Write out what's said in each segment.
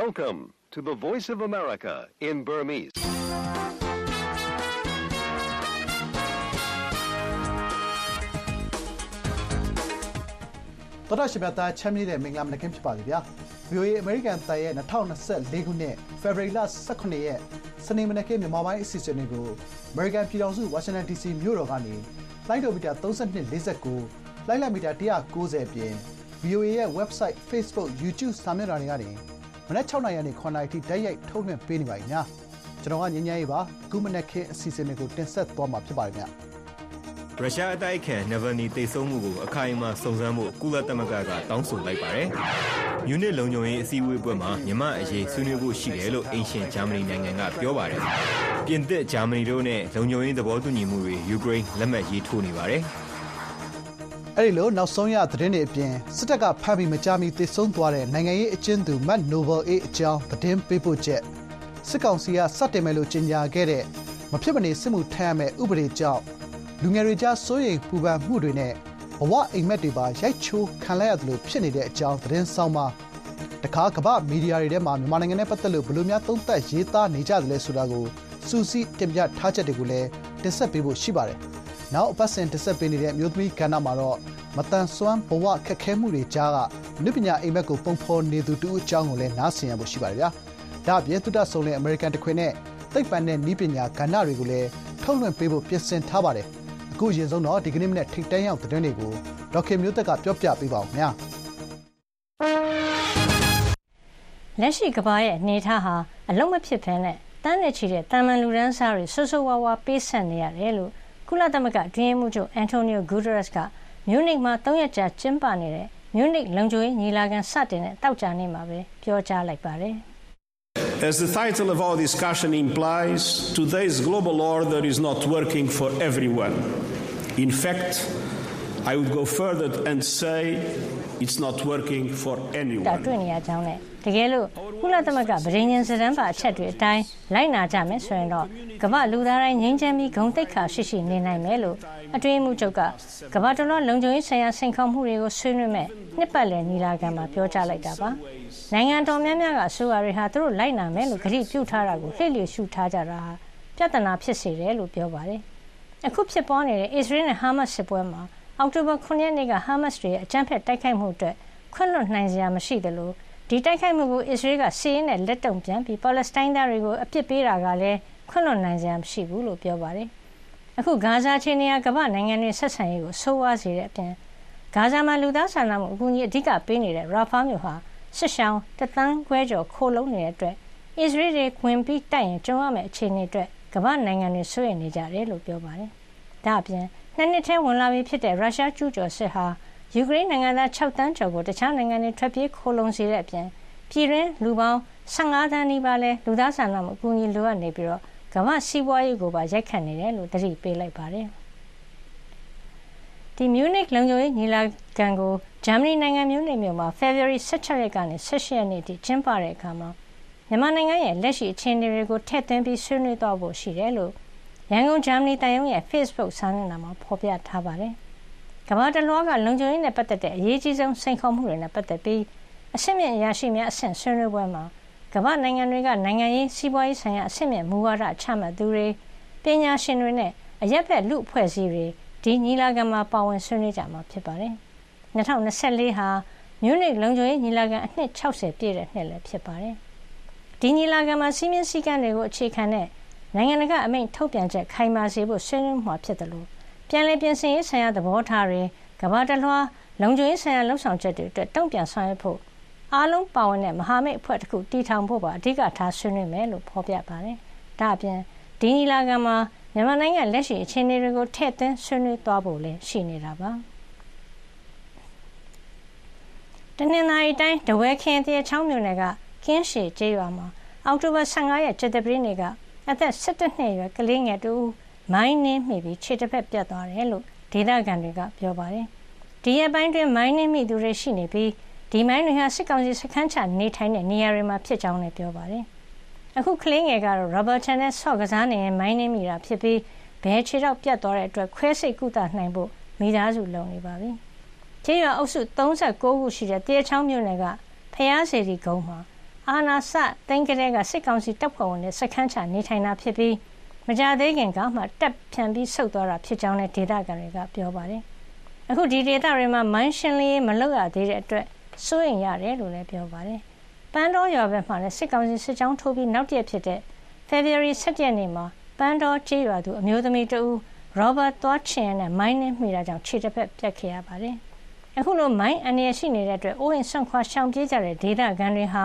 Welcome to the Voice of America in Burmese. ။သောတာရှင်များသားချမ်းမြေ့တဲ့မင်္ဂလာမနက်ခင်းဖြစ်ပါစေဗျာ။ VOA American တန်ရဲ့2024ခုနှစ် February 18ရက်စနေမနက်ခင်းမြန်မာပိုင်းအစီအစဉ်တွေကို American ပြည်ထောင်စု Washington DC မြို့တော်ကနေလိုင်းဒိုမီတာ3249လိုက်လိုက်မီတာ190ပြင် VOA ရဲ့ website Facebook YouTube စာမျက်နှာတွေကနေမ နက်6နာရီကနေ9နာရီထိတိုက်ရိုက်ထုတ်လွှင့်ပေးနေပါပြီညာကျွန်တော်ကညဉ့်ညရေးပါအခုမနက်ခင်းအစီအစဉ်တွေကိုတင်ဆက်သွားမှာဖြစ်ပါတယ်ဗျရုရှားအတိုက်ခံနဗနီတိတ်ဆုံးမှုကိုအခိုင်အမာစုံစမ်းဖို့ကုလသမဂ္ဂကတောင်းဆိုလိုက်ပါတယ်။မြူနစ်လုံခြုံရေးအစည်းအဝေးပွဲမှာမြမအရေးဆွေးနွေးဖို့ရှိတယ်လို့အင်ရှင်ဂျာမနီနိုင်ငံကပြောပါတယ်။ပြင်သစ်ဂျာမနီတို့နဲ့လုံခြုံရေးသဘောတူညီမှုတွေယူကရိန်းလက်မှတ်ရေးထိုးနေပါတယ်။ အဲ့ဒီလိုနောက်ဆုံးရသတင်းတွေအပြင်စစ်တပ်ကဖမ်းပြီးမကြာမီသေဆုံးသွားတဲ့နိုင်ငံရေးအကျဉ်းသူမတ်နိုဘယ်အေးအကြောင်းသတင်းပေးပို့ချက်စစ်ကောင်စီကစတင်မယ်လို့ကြေညာခဲ့တဲ့မဖြစ်မနေစစ်မှုထမ်းရမယ့်ဥပဒေကြောင့်လူငယ်တွေကြားစိုးရိမ်ပူပန်မှုတွေနဲ့ဘဝအိမ်မက်တွေပါရိုက်ချိုးခံလိုက်ရတယ်လို့ဖြစ်နေတဲ့အကြောင်းသတင်းဆောင်ပါတခါကမ္ဘာမီဒီယာတွေထဲမှာမြန်မာနိုင်ငံနဲ့ပတ်သက်လို့ဘယ်လိုများသုံးသပ်ရေးသားနေကြသလဲဆိုတာကိုစူးစီးတင်ပြထားချက်တွေကိုလည်းတင်ဆက်ပေးဖို့ရှိပါတယ်။ နောက်အပတ်စဉ်တင်ဆက်ပေးနေတဲ့အမျိုးသမီးကဏ္ဍမှာတော့မတန်ဆွမ်းဘဝခက်ခဲမှုတွေကြားကနုပညာအိမ်မက်ကိုပုံဖော်နေသူတူအကြောင်းကိုလည်းနားဆင်ရဖို့ရှိပါတယ်ဗျာ။ဒါ့အပြင်သုတဆုံတဲ့အမေရိကန်တခွင်နဲ့သိပ္ပံနဲ့ဤပညာကဏ္ဍတွေကိုလည်းထုတ်လွှင့်ပေးဖို့ပြင်ဆင်ထားပါတယ်။အခုရင်ဆုံးတော့ဒီကနေ့မနေ့ထိတ်တန်းရောက်တဲ့တွေကိုဒေါက်ခင်မျိုးသက်ကပြောပြပေးပါဦးခင်ဗျာ။လက်ရှိကဘာရဲ့အနေထားဟာအလုံးမဖြစ်ဖ ೇನೆ တန်းနဲ့ချီတဲ့တာမန်လူရန်စားတွေဆွဆွဝါဝါပေးဆက်နေရတယ်လို့ ကုလသမဂ္ဂအတွင်းရေးမှူးချုပ်အန်တိုနီယိုဂူဒရက်စ်ကမြူးနစ်မှာ၃ရက်ကြာကျင်းပနေတဲ့မြူးနစ်လုံခြုံရေးညီလာခံစတင်တဲ့တောက်ကြနေ့မှာပဲပြောကြားလိုက်ပါတယ်။ As the title of our discussion implies, today's global order is not working for everyone. In fact, I would go further and say it's not working for anyone. ဒါတွေ့နေရကြောင်းနဲ့တကယ်လို့ကုလသမဂ္ဂဗြိဉ္ဉ်စံတန်းပါအချက်တွေအတိုင်းလိုက်နာကြမယ်ဆိုရင်တော့ကမ္ဘာလူသားတိုင်းငြိမ်းချမ်းပြီးဂုဏ်သိက္ခာရှိရှိနေနိုင်မယ်လို့အတွင်းမှုချုပ်ကကမ္ဘာတလွှားလုံခြုံရေးဆိုင်ရာစိန်ခေါ်မှုတွေကိုဆွေးနွေးမဲ့နှစ်ပတ်လည်ညီလာခံမှာပြောကြားလိုက်တာပါနိုင်ငံတော်များများကအစိုးရတွေဟာသူတို့လိုက်နာမယ်လို့ကတိပြုထားတာကိုလှည့်လည်ရှုထားကြတာဟာပြဿနာဖြစ်စေတယ်လို့ပြောပါတယ်အခုဖြစ်ပေါ်နေတဲ့အစ္စရေးနဲ့ဟာမတ်စစ်ပွဲမှာအောက်တိုဘာ9ရက်နေ့ကဟာမတ်စ်တွေရဲ့အကြမ်းဖက်တိုက်ခိုက်မှုအတွက်ခွင့်လွှတ်နိုင်စရာမရှိသလို ဒီတိုက်ခိုက်မှုကိုအစ္စရေးကစီးရင်နဲ့လက်တုံပြန်ပြီးပါလက်စတိုင်းသားတွေကိုအပြစ်ပေးတာကလည်းခွင့်လွှတ်နိုင်စရာမရှိဘူးလို့ပြောပါတယ်။အခုဂါဇာချင်းနေရကမ္ဘာနိုင်ငံတွေဆက်ဆံရေးကိုဆိုးဝါးစေတဲ့အပြင်ဂါဇာမှာလူသားစာနာမှုအကူအညီအဓိကပေးနေတဲ့ရာဖာမြို့ဟာစစ်ရှောင်းတသန်းခွဲကျော်ခိုးလုံးနေတဲ့အတွက်အစ္စရေးတွေဝင်ပြီးတိုက်ရင်ကျုံရမယ့်အခြေအနေအတွက်ကမ္ဘာနိုင်ငံတွေဆွေးနွေးနေကြတယ်လို့ပြောပါတယ်။ဒါ့အပြင်နှစ်နှစ်ထဲဝင်လာပြီးဖြစ်တဲ့ရုရှားကျူးကျော်စစ်ဟာ ယူကရိန်းနိုင်ငံသား6တန်းကျော်ကိုတခြားနိုင်ငံတွေထွက်ပြေးခိုလုံစေတဲ့အပြင်ပြည်တွင်းလူပေါင်း15တန်းနီးပါးလဲလူသားစာနာမှုအကူအညီလိုအပ်နေပြီးတော့ကမ္ဘာစီးပွားရေးကိုပါရိုက်ခတ်နေတယ်လို့တတိပေးလိုက်ပါတယ်ဒီမြူနစ်လုံခြုံရေးညီလာခံကိုဂျာမနီနိုင်ငံမြူနစ်မြို့မှာ February 16ရက်ကနေ18ရက်နေ့ထိကျင်းပတဲ့အခါမှာမြန်မာနိုင်ငံရဲ့လက်ရှိအခြေအနေတွေကိုထည့်သွင်းပြီးဆွေးနွေးသွားဖို့ရှိတယ်လို့ရန်ကုန်ဂျာမနီတန်ယုံရဲ့ Facebook စာမျက်နှာမှာဖော်ပြထားပါတယ်။ ကမ္ဘာတလွှားကလုံခြုံရေးနဲ့ပတ်သက်တဲ့အရေးကြီးဆုံးစိန်ခေါ်မှုတွေနဲ့ပတ်သက်ပြီးအဆင့်မြင့်အရာရှိများအဆင့်ဆွေးနွေးပွဲမှာကမ္ဘာနိုင်ငံတွေကနိုင်ငံရေးစီးပွားရေးဆိုင်ရာအဆင့်မြင့်မူဝါဒချမှတ်သူတွေပညာရှင်တွေနဲ့အရက်ဖက်လူအဖွဲ့အစည်းတွေဒီညီလာခံမှာပါဝင်ဆွေးနွေးကြမှာဖြစ်ပါတယ်။2024ဟာမြူနစ်လုံခြုံရေးညီလာခံအနှစ်60ပြည့်တဲ့နှစ်လည်းဖြစ်ပါတယ်။ဒီညီလာခံမှာစီးမင်းစည်းကမ်းတွေကိုအခြေခံတဲ့နိုင်ငံတကာအမိန့်ထုတ်ပြန်ချက်ခိုင်မာစေဖို့ဆွေးနွေးမှာဖြစ်တယ်လို့ ပြန်လည်ပြင်ဆင်ရေးဆိုင်ရာသဘောထားတွေကမ္ဘာတလွှာလုံခြုံရေးဆိုင်ရာလှုပ်ဆောင်ချက်တွေအတွက်တုံ့ပြန်ဆောင်ရွက်ဖို့အားလုံးပါဝင်တဲ့မဟာမိတ်အဖွဲ့တစ်ခုတည်ထောင်ဖို့ပါအဓိကထားဆွေးနွေးမယ်လို့ဖော်ပြပါတယ်။ဒါ့အပြင်ဒီနီလာကမှာမြန်မာနိုင်ငံလက်ရှိအခြေအနေတွေကိုထည့်သွင်းဆွေးနွေးသွားဖို့လည်းရှိနေတာပါ။တနင်္လာရီတိုင်းတဝဲခင်းတရချောင်းမြို့နယ်ကကင်းရှည်ကျေးရွာမှာအောက်တိုဘာ15ရက်ကျတဲ့ပြည်နေ့ကအသက်17နှစ်အရွယ်ကလေးငယ်တူ မိုင်းနှင်းမိပြီးခြေတစ်ဖက်ပြတ်သွားတယ်လို့ဒေသခံတွေကပြောပါတယ်။ဒီရက်ပိုင်းတွင်မိုင်းနှင်းမိသူတွေရှိနေပြီးဒီမိုင်းတွေဟာစစ်ကောင်စီစခန်းချနေထိုင်တဲ့နေရာတွေမှာဖြစ်ကြောင်းလည်းပြောပါတယ်။အခုကလေးငယ်ကတော့ rubber channel နဲ့ဆော့ကစားနေရင်မိုင်းနှင်းမိတာဖြစ်ပြီးဘဲခြေတော့ပြတ်သွားတဲ့အတွက်ခွဲစိတ်ကုသနိုင်ဖို့မိသားစုလုံနေပါပြီ။ကျေးရွာအုပ်စု39ခုရှိတဲ့တရချောင်းမြို့နယ်ကဖျားစီဒီကုန်းမှာအာဏာစသိမ်းကလေးကစစ်ကောင်စီတပ်ဖွဲ့ဝင်တွေစခန်းချနေထိုင်တာဖြစ်ပြီး မကြသေးခင်ကမှတက်ဖြန်ပြီးဆုတ်သွားတာဖြစ်ကြောင်းလည်းဒေသခံတွေကပြောပါတယ်။အခုဒီဒေသတွေမှာမိုင်းရှင်းလင်းရေးမလုပ်ရသေးတဲ့အတွက်စိုးရိမ်ရတယ်လို့လည်းပြောပါတယ်။ပန်းတော်ရွာဘက်မှာလည်းစစ်ကောင်စီစစ်ကြောင်းထိုးပြီးနောက်တရက်ဖြစ်တဲ့ February 17ရက်နေ့မှာပန်းတော်ကျေးရွာသူအမျိုးသမီးတဦးရောဘတ်သွားချင်နဲ့မိုင်းနဲ့မှီတာကြောင့်ခြေတစ်ဖက်ပြတ်ခဲ့ရပါတယ်။အခုလိုမိုင်းအနေရရှိနေတဲ့အတွက်အိုးရင်ဆွန့်ခွာရှောင်ပြေးကြတဲ့ဒေသခံတွေဟာ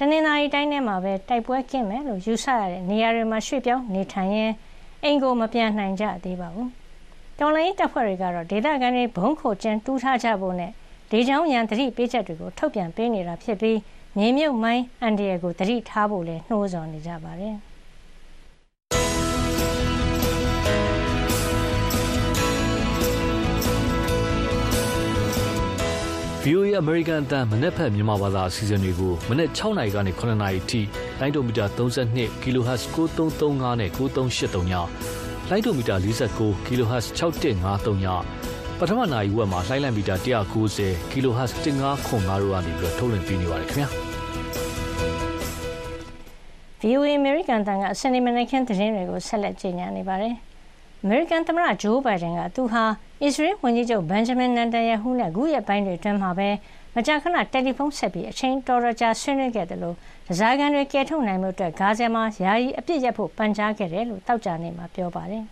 တနင်္လာရီတိုင်းထဲမှာပဲတိုက်ပွဲကင်းမယ်လို့ယူဆရတဲ့နေရာတွေမှာရွှေ့ပြောင်းနေထိုင်ရင်အိမ်ကိုမပြန်နိုင်ကြသေးပါဘူး။တော်လိုင်းတပ်ဖွဲ့တွေကတော့ဒေသခံတွေဘုံခိုကျင်းတူးထားကြဖို့နဲ့ဒေချောင်းရန်သတိပေးချက်တွေကိုထုတ်ပြန်ပေးနေတာဖြစ်ပြီးမြေမြုပ်မိုင်းအန်ဒီရကိုသတိထားဖို့လည်းနှိုးဆော်နေကြပါတယ်။ VOA American အတန်းမနေ့ဖက်မြန်မာဘာသာအစီအစဉ်တွေကိုမနေ့6နာရီကနေ9နာရီထိလိုင်းဒိုမီတာ32 kHz 9335နဲ့9383ညလိုင်းဒိုမီတာ49 kHz 6153ညပထမနာရီဝက်မှာလိုင်းလံမီတာ190 kHz 1505တို့ကနေပြီးတော့ထုတ်လွှင့်ပေးနေပါတယ်ခင်ဗျာ VOA American တန်ကအစနေမနေ့ကသတင်းတွေကိုဆက်လက်ကြီးညာနေပါတယ်။ American သမ္မတဂျိုးဘိုင်ဒန်ကသူဟာအစ္စရေးဝန်ကြီးချုပ်ဘန်ဂျမင်နန်တန်ယာဟူးနဲ့ခုရက်ပိုင်းတွေအတွင်းမှာပဲမကြာခဏတယ်လီဖုန်းဆက်ပြီးအချိန်တော်တော်ကြာဆွေးနွေးခဲ့တယ်လို့ဒဇာကန်တွေကယ်ထုတ်နိုင်မှုအတွက်ဂါဇာမှာယာယီအပြစ်ရဖို့ပန်ကြားခဲ့တယ်လို့တောက်ကြနေမှာပြောပါတယ်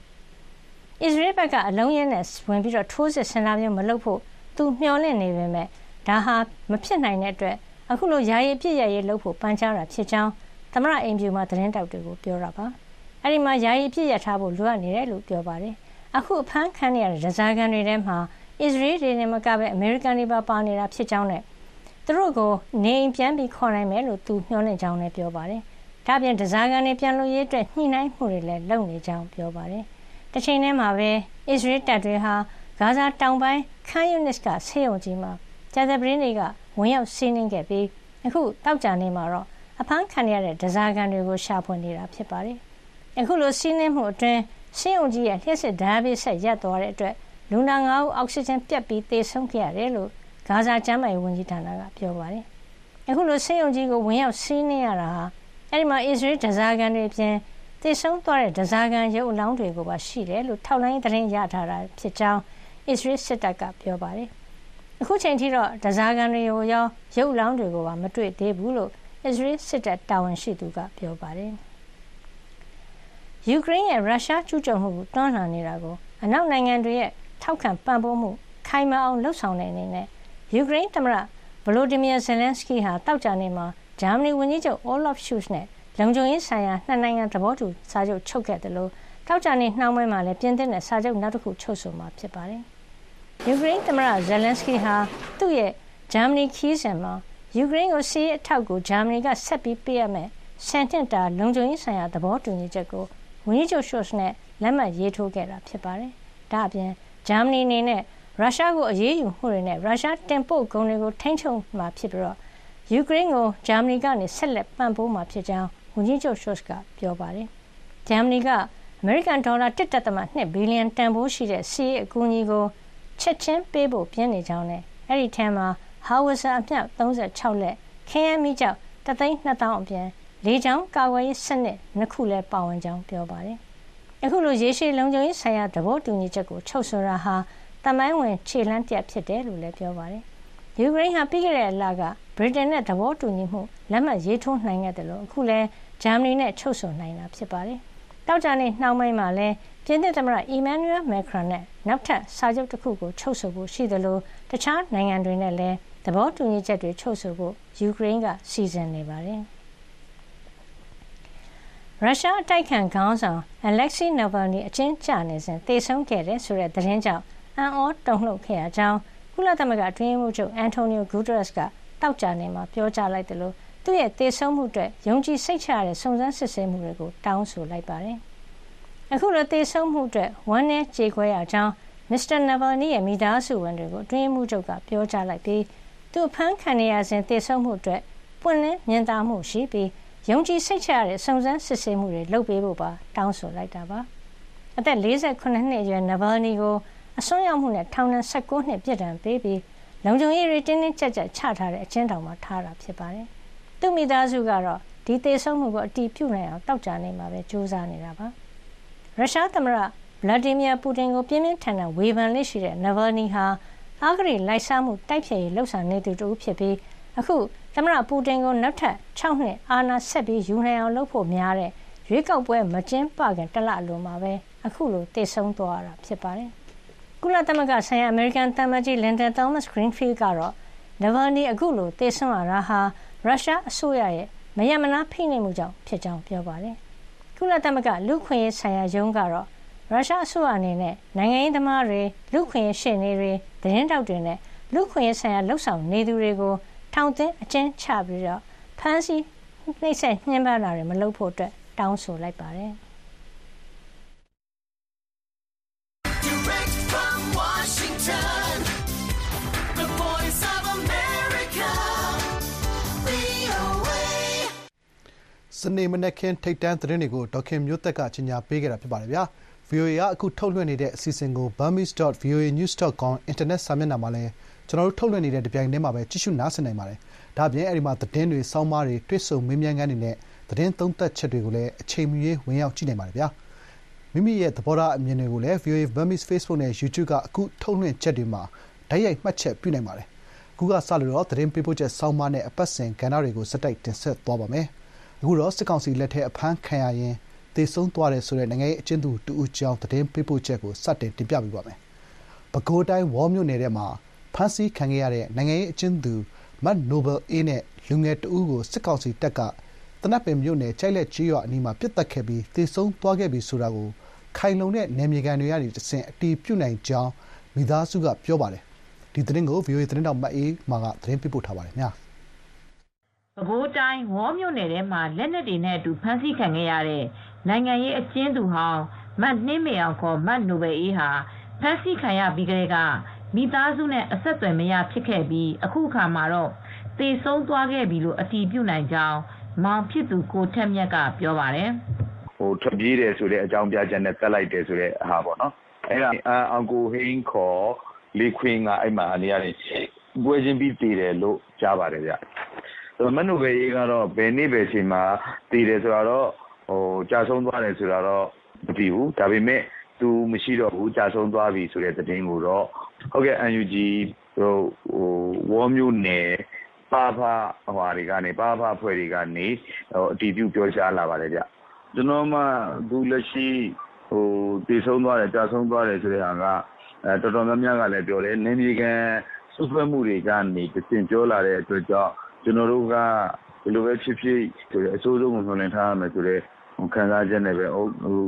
။အစ္စရေးဘက်ကအလုံးရဲနဲ့ဝင်ပြီးတော့ထိုးစစ်ဆင်တာမျိုးမလုပ်ဖို့သူမျှော်လင့်နေပေမဲ့ဒါဟာမဖြစ်နိုင်တဲ့အတွက်အခုလိုယာယီအပြစ်ရရေးလုပ်ဖို့ပန်ကြားတာဖြစ်ကြောင်းသမရအိမ်ဖြူမှာသတင်းတောက်တွေကိုပြောတာပါ။ အဲဒီမှာယာယီအပြစ်ရထားဖို့လိုအပ်နေတယ်လို့ပြောပါတယ်။အခုအဖမ်းခံရတဲ့ဒဇာကန်တွေထဲမှာအစ္စရေးတွေနဲ့မကပဲအမေရိကန်တွေပါပါနေတာဖြစ်ကြောင်းနဲ့သူတို့ကိုနေအိမ်ပြန်ပြီးခေါ်နိုင်မယ်လို့သူမျှော်လင့်ကြောင်းလည်းပြောပါတယ်။ဒါ့အပြင်ဒဇာကန်တွေပြန်လို့ရေးအတွက်ညှိနှိုင်းမှုတွေလည်းလုပ်နေကြောင်းပြောပါတယ်။တစ်ချိန်တည်းမှာပဲအစ္စရေးတပ်တွေဟာဂါဇာတောင်ပိုင်းခန်ယူနစ်ကဆေးရုံကြီးမှာကြာသပတေးနေ့ကဝင်ရောက်စီးနင်းခဲ့ပြီးအခုတောက်ကြနေမှာတော့အဖမ်းခံရတဲ့ဒဇာကန်တွေကိုရှာဖွေနေတာဖြစ်ပါတယ်။ အခုလို စီးနင်းမှုအတွင်း ဆေးရုံကြီးရဲ့ လျှက်စစ်ဓာတ်ပေးဆက် ရပ်သွားတဲ့အတွက် လူနာ ၅ ဦး အောက်ဆီဂျင်ပြတ်ပြီးသေဆုံးခဲ့ရတယ်လို့ ဂါဇာ ကျမ်းမာရေးဝန်ကြီးဌာနက ပြောပါတယ်။အခုလို ဆေးရုံကြီးကို ဝင်ရောက်စီးနင်းရတာဟာ အဲဒီမှာ အစ္စရေးဒဇာကန်တွေပြင် သေဆုံးသွားတဲ့ဒဇာကန်ရုပ်အလောင်းတွေကိုပါ ရှိတယ်လို့ ထောက်လိုင်းသတင်းရထားတာဖြစ်ကြောင်း အစ္စရေး စစ်တပ်က ပြောပါတယ်။အခုချိန်ထိတော့ဒဇာကန်တွေကိုရော ရုပ်လောင်းတွေကိုပါ မတွေ့သေးဘူးလို့ အစ္စရေး စစ်တပ် တာဝန်ရှိသူက ပြောပါတယ်။ ယူကရိန်းရဲ့ ရုရှားကျူးကျော်မှုကို တွန်းလှန်နေတာကို အနောက်နိုင်ငံတွေရဲ့ ထောက်ခံပံ့ပိုးမှု ခိုင်မာအောင်လှုပ်ဆောင်တဲ့ အနေနဲ့ ယူကရိန်းသမ္မတဗလိုဒီမီယာဇယ်လန်စကီဟာတောက်ကြနေမှာ ဂျာမနီဝန်ကြီးချုပ်အော်လော့ဖ်ရှုစ်နဲ့ လုံခြုံရေးဆိုင်ရာနှစ်နိုင်ငံ သဘောတူစာချုပ် ချုပ်ခဲ့တယ်လို့တောက်ကြနေနှောင်းပိုင်းမှာလည်း ပြင်သစ်နဲ့ စာချုပ်နောက်တစ်ခု ချုပ်ဆိုမှာ ဖြစ်ပါတယ်။ယူကရိန်းသမ္မတဇယ်လန်စကီဟာ သူ့ရဲ့ ဂျာမနီခီးစဉ်မှာ ယူကရိန်းကိုစီးအထောက်ကိုဂျာမနီက ဆက်ပြီးပေးရမယ်ဆန်တင်တာ လုံခြုံရေးဆိုင်ရာ သဘောတူညီချက်ကို ဝန်ကြီးချုပ်ရှော့စ်နဲ့လက်မှတ်ရေးထိုးခဲ့တာဖြစ်ပါတယ်။ဒါ့အပြင်ဂျာမနီအနေနဲ့ရုရှားကိုအရေးယူမှုတွေနဲ့ရုရှားတင်ပို့ကုန်တွေကိုထိန်းချုပ်မှာဖြစ်ပြီးတော့ယူကရိန်းကိုဂျာမနီကနေဆက်လက်ပံ့ပိုးမှာဖြစ်ကြောင်းဝန်ကြီးချုပ်ရှော့စ်ကပြောပါတယ်။ဂျာမနီကအမေရိကန်ဒေါ်လာ1.2ဘီလီယံတန်ဖိုးရှိတဲ့စီးအကူအညီကိုချက်ချင်းပေးဖို့ပြင်းနေကြောင်းနဲ့အဲ့ဒီထဲမှာဟာဝစ်ဆာအမြောက်36လက်ခင်းရမိကြောက်3,200အပြင် လေကြောင်းကာကွယ်ရေးစနစ်နှစ်ခုလည်းပါဝင်ကြောင်းပြောပါတယ်။အခုလိုရေရှည်လုံခြုံရေးဆိုင်ရာသဘောတူညီချက်ကိုချုပ်ဆိုတာဟာတမိုင်းဝင်ခြေလှမ်းတစ်ဖြစ်တယ်လို့လည်းပြောပါတယ်။ယူကရိန်းဟာပြီးခဲ့တဲ့လကဗြိတိန်နဲ့သဘောတူညီမှုလက်မှတ်ရေးထိုးနိုင်ခဲ့တယ်လို့အခုလည်းဂျာမနီနဲ့ချုပ်ဆိုနိုင်တာဖြစ်ပါတယ်။တောက်ကြနေ့နှောင်းပိုင်းမှာလည်းပြင်သစ်သမ္မတအီမန်နျူရယ်မက်ခရွန်နဲ့နောက်ထပ်စာချုပ်တစ်ခုကိုချုပ်ဆိုဖို့ရှိတယ်လို့တခြားနိုင်ငံတွေနဲ့လည်းသဘောတူညီချက်တွေချုပ်ဆိုဖို့ယူကရိန်းကစီစဉ်နေပါတယ်။ ရုရှားအတိုက်ခံခေါင်းဆောင်အလက်ဆီနိုဗယ်နီအကျဉ်းချနေစဉ်သေဆုံးခဲ့တယ်ဆိုတဲ့သတင်းကြောင့်အံ့ဩတုန်လှုပ်ခဲ့ရကြောင်းကုလသမဂ္ဂအတွင်းမှုချုပ်အန်တိုနီယိုဂူဒရက်စ်ကတောက်ကြနေမှာပြောကြားလိုက်တယ်လို့သူ့ရဲ့သေဆုံးမှုအတွက်ယုံကြည်စိတ်ချရတဲ့စုံစမ်းစစ်ဆေးမှုတွေကိုတောင်းဆိုလိုက်ပါတယ်။အခုလိုသေဆုံးမှုအတွက်ဝမ်းနည်းကြေကွဲရကြောင်းမစ္စတာနဗယ်နီရဲ့မိသားစုဝင်တွေကိုအတွင်းမှုချုပ်ကပြောကြားလိုက်ပြီးသူဖမ်းခံရစဉ်သေဆုံးမှုအတွက်ပွင့်လင်းမြင်သာမှုရှိပြီး ယုံကြည်စိတ်ချရတဲ့စုံစမ်းစစ်ဆေးမှုတွေလုပ်ပေးဖို့ပါတောင်းဆိုလိုက်တာပါအသက်48နှစ်အရွယ်နဗယ်နီကိုအစွန်းရောက်မှုနဲ့ထောင်ဒဏ်16နှစ်ပြစ်ဒဏ်ပေးပြီးလုံခြုံရေးတွေတင်းတင်းကြပ်ကြပ်ချထားတဲ့အကျဉ်းထောင်မှာထားတာဖြစ်ပါတယ်သူသူ့မိသားစုကတော့ဒီသေဆုံးမှုကိုအတည်ပြုနိုင်အောင်တောက်ကြနေမှာပဲစူးစမ်းနေတာပါရုရှားသမ္မတဗလာဒီမီယာပူတင်ကိုပြင်းပြင်းထန်ထန်ဝေဖန်လက်ရှိတဲ့နဗယ်နီဟာအာဂရိလိုက်စားမှုတိုက်ဖျက်ရေးလှုပ်ဆောင်နေသူတူဖြစ်ပြီးအခု သမ္မတပူတင်ကိုနောက်ထပ်6နှစ်အာဏာဆက်ပြီးယူနိုင်အောင်လုပ်ဖို့များတဲ့ရွေးကောက်ပွဲမကျင်းပခင်တလအလိုမှာပဲအခုလိုတည်ဆုံသွားတာဖြစ်ပါတယ်။ကုလသမဂ္ဂဆိုင်ရာအမေရိကန်တမန်ကြီးလင်ဒန်သောမတ်ဂရင်းဖီးကတော့နဗယ်နီအခုလိုတည်ဆုံရတာဟာရုရှားအစိုးရရဲ့မယမနာဖိနှိပ်မှုကြောင့်ဖြစ်ကြောင်းပြောပါတယ်။ကုလသမဂ္ဂလူခွင့်ရေးဆိုင်ရာယုံကတော့ရုရှားအစိုးရအနေနဲ့နိုင်ငံရေးသမားတွေလူခွင့်ရေးရှေ့နေတွေသတင်းတောက်တွေနဲ့လူခွင့်ရေးဆိုင်ရာလှုပ်ဆောင်နေသူတွေကို ထောင်သွင်းအကျဉ်းချပြီးတော့ဖမ်းဆီးနှိပ်စက်ညှဉ်းပန်းတာတွေမလုပ်ဖို့အတွက်တောင်းဆိုလိုက်ပါတယ်။ Direct from Washington, the voice of America, VOA. စနေမနက်ခင်းထိတ်တန့်သတင်းတွေကိုဒေါက်ခင်မျိုးသက်ကကြီးညာပေးခဲ့တာဖြစ်ပါတယ်ဗျာ VOA ကအခုထုတ်လွှင့်နေတဲ့အစီအစဉ်ကို burmese.voanews.com အင်တာနက်စာမျက်နှာမှာလည်း ကျွန်တော်တို့ထုတ်လွှင့်နေတဲ့တပြိုင်တည်းမှာပဲကြည့်ရှုနားဆင်နိုင်ပါတယ်ဒါ့အပြင်အဲဒီမှာသတင်းတွေစောင်းမားတွေတွေ့ဆုံမေးမြန်းခန်းတွေနဲ့သတင်းသုံးသပ်ချက်တွေကိုလည်းအချိန်မီရေးဝင်ရောက်ကြည့်နိုင်ပါတယ်ဗျာမိမိရဲ့သဘောထားအမြင်တွေကိုလည်း VOA Burmese Facebook နဲ့ YouTube ကအခုထုတ်လွှင့်ချက်တွေမှာဓာတ်ရိုက်မှတ်ချက်ပြုနိုင်ပါတယ်အခုကစလို့တော့သတင်းပေးပို့ချက်စောင်းမားနဲ့အပတ်စဉ်ကဏ္ဍတွေကိုစက်တိုက်တင်ဆက်သွားပါမယ်အခုတော့စစ်ကောင်စီလက်ထက်အဖမ်းခံရရင်သေဆုံးသွားတယ်ဆိုတဲ့နိုင်ငံရေးအကျဉ်းသူတူဦးကျောင်းသတင်းပေးပို့ချက်ကိုစတင်တင်ပြပေးပါမယ်။ပဲခူးတိုင်းဝေါမြို့နယ်ထဲမှာ ဖမ်းဆီးခံခဲ့ရတဲ့ နိုင်ငံရေးအကျဉ်းသူမတ်နိုဘယ်အေးနဲ့ လူငယ်တဦးကို စစ်ကောင်စီတပ်ကတနက်ပင်မြို့နယ်ကြိုက်လက်ကြီးရွာအနီးမှာပြစ်တက်ခဲ့ပြီး သေဆုံးသွားခဲ့ပြီဆိုတာကို ခိုင်လုံတဲ့ နယ်မြေခံတွေကနေတဆင့် အတီးပြုတ်နိုင်ကြောင်း မိသားစုက ပြောပါတယ်။ဒီသတင်းကို VOA သတင်းတောက်မအေးမာက သတင်းပေးပို့ထားပါတယ်ခင်ဗျာ။ပဲခူးတိုင်း ဝေါမြို့နယ်ထဲမှာ လက်နက်တွေနဲ့အတူ ဖမ်းဆီးခံခဲ့ရတဲ့ နိုင်ငံရေးအကျဉ်းသူဟောင်းမတ်နှင်းမေအောင် ခေါ်မတ်နိုဘယ်အေးဟာ ဖမ်းဆီးခံရပြီးကတည်းက မိသားစုနဲ့အဆက်အသွယ်မရဖြစ်ခဲ့ပြီးအခုအခါမှာတော့သေဆုံးသွားခဲ့ပြီလို့အတည်ပြုနိုင်ကြောင်းမောင်ဖြစ်သူကိုထက်မြတ်ကပြောပါတယ်ဟိုထွက်ပြေးတယ်ဆိုတဲ့အကြောင်းပြချက်နဲ့တက်လိုက်တယ်ဆိုတဲ့ဟာပေါ့နော်အဲ့ဒါအအောင်ကိုဟင်းခေါ်လေခွင်းကအဲ့မှာအနေရတယ်ပွဲချင်းပြီးတည်တယ်လို့ကြားပါတယ်ဗျဆိုမနုဘယ်ရေးကတော့ဘယ်နေ့ပဲချိန်မှာတည်တယ်ဆိုတော့ဟိုကြာဆုံးသွားတယ်ဆိုတော့မသိဘူးဒါပေမဲ့သူမရှိတော့ဘူးကြာဆုံးသွားပြီဆိုတဲ့သတင်းကိုတော့ ဟုတ်ကဲ့ UNG ဟိုဟိုဝေါ်မျိုးနယ်ပါဖဟိုဟာတွေကနေပါဖဖွဲ့တွေကနေဟိုအတီးပြုပြောကြားလာပါတယ်ဗျကျွန်တော်မှအခုလက်ရှိဟိုတည်ဆုံးသွားတယ်ကြာဆုံးသွားတယ်ဆိုတဲ့ဟာကအဲတော်တော်များများကလည်းပြောတယ်နင်းမြေကန်စုဖက်မှုတွေကနေတစင်ပြောလာတဲ့အတွက်ကြောင့်ကျွန်တော်တို့ကဒီလိုပဲဖြစ်ဖြစ်ဆိုတဲ့အစိုးဆုံးကိုညှိနှိုင်းထားရမယ်ဆိုတဲ့ ခံစားချက်နဲ့ပဲဟို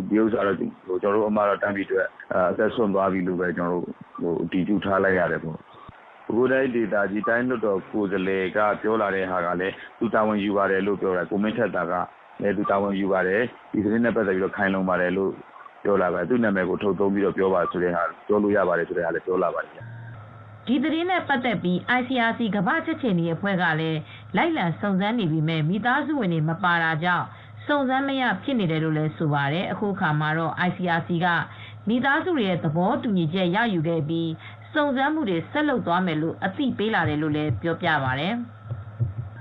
ဒီဥစ္စာတော့ဟိုကျွန်တော်တို့အမှားတော့တန်းပြီးအတွက်အသက်ဆွန့်သွားပြီလို့ပဲကျွန်တော်တို့ဟိုအတည်ပြုထားလိုက်ရတယ်ပေါ့ဘုရားဒေတာကြီးတိုင်းလွတ်တော်ကိုယ်စားလှယ်ကပြောလာတဲ့ဟာကလည်းသူတာဝန်ယူပါတယ်လို့ပြောတာကိုမင်းထက်တာကလည်းသူတာဝန်ယူပါတယ်ဒီသတင်းနဲ့ပတ်သက်ပြီးတော့ခိုင်လုံပါတယ်လို့ပြောလာပါတယ်သူ့နာမည်ကိုထုတ်သုံးပြီးတော့ပြောပါဆိုတဲ့ဟာပြောလို့ရပါတယ်ဆိုတဲ့ဟာလည်းပြောလာပါတယ်ဒီသတင်းနဲ့ပတ်သက်ပြီး ICRC ကမ္ဘာချက်ချင်နေတဲ့အဖွဲ့ကလည်းလိုက်လံစုံစမ်းနေပြီးမဲ့မိသားစုဝင်တွေမပါတာကြောင့် စုံစမ်းမရဖြစ်နေတယ်လို့လည်းဆိုပါတယ်အခုအခါမှာတော့ ICRC ကမိသားစုတွေရဲ့သဘောတူညီချက်ရယူခဲ့ပြီးစုံစမ်းမှုတွေဆက်လုပ်သွားမယ်လို့အသိပေးလာတယ်လို့လည်းပြောပြပါတယ်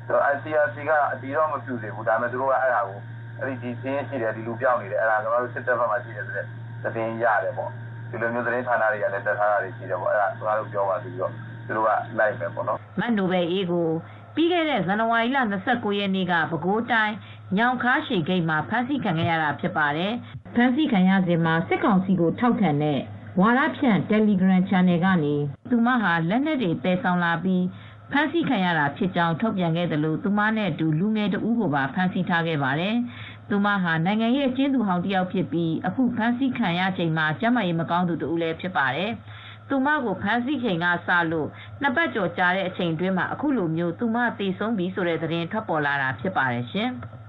တော့ ICRC ကအတီတော့မပြူသေးဘူးဒါပေမဲ့သူတို့ကအဲ့ဒါကိုအဲ့ဒီဒီစင်းရှိတယ်ဒီလူပြောင်းနေတယ်အဲ့ဒါကျွန်တော်တို့စစ်တပ်ဘက်မှာရှိတယ်ဆိုတဲ့သတင်းရတယ်ပေါ့ဒီလိုမျိုးသတင်းဌာနတွေကလည်းတက်ထားတာတွေရှိတယ်ပေါ့အဲ့ဒါကျွန်တော်တို့ပြောပါပြီးတော့သူတို့ကလိုက်မယ်ပေါ့နော်မတ်နိုဘယ်အေးကိုပြီးခဲ့တဲ့ဇန်နဝါရီလ29ရက်နေ့ကပဲခူးတိုင်း ညောင်ခါရှိဂိတ်မှာဖမ်းဆီးခံခဲ့ရတာဖြစ်ပါတယ်။ဖမ်းဆီးခံရစဉ်မှာစစ်ကောင်စီကိုထောက်ခံတဲ့ဝါရဖြန့် Telegram Channel ကနေသူမဟာလက်နက်တွေတည်ဆောင်လာပြီးဖမ်းဆီးခံရတာဖြစ်ကြောင်းထုတ်ပြန်ခဲ့တယ်လို့သူမနဲ့အတူလူငယ်တဦးကိုပါဖမ်းဆီးထားခဲ့ပါတယ်။သူမဟာနိုင်ငံရေးအကျဉ်းသူဟောင်းတစ်ယောက်ဖြစ်ပြီးအခုဖမ်းဆီးခံရချိန်မှာကျန်းမာရေးမကောင်းသူတဦးလည်းဖြစ်ပါတယ်။သူမကိုဖမ်းဆီးချိန်ကစလို့နှစ်ပတ်ကျော်ကြာတဲ့အချိန်အတွင်းမှာအခုလိုမျိုးသူမသေဆုံးပြီဆိုတဲ့သတင်းထွက်ပေါ်လာတာဖြစ်ပါတယ်ရှင်။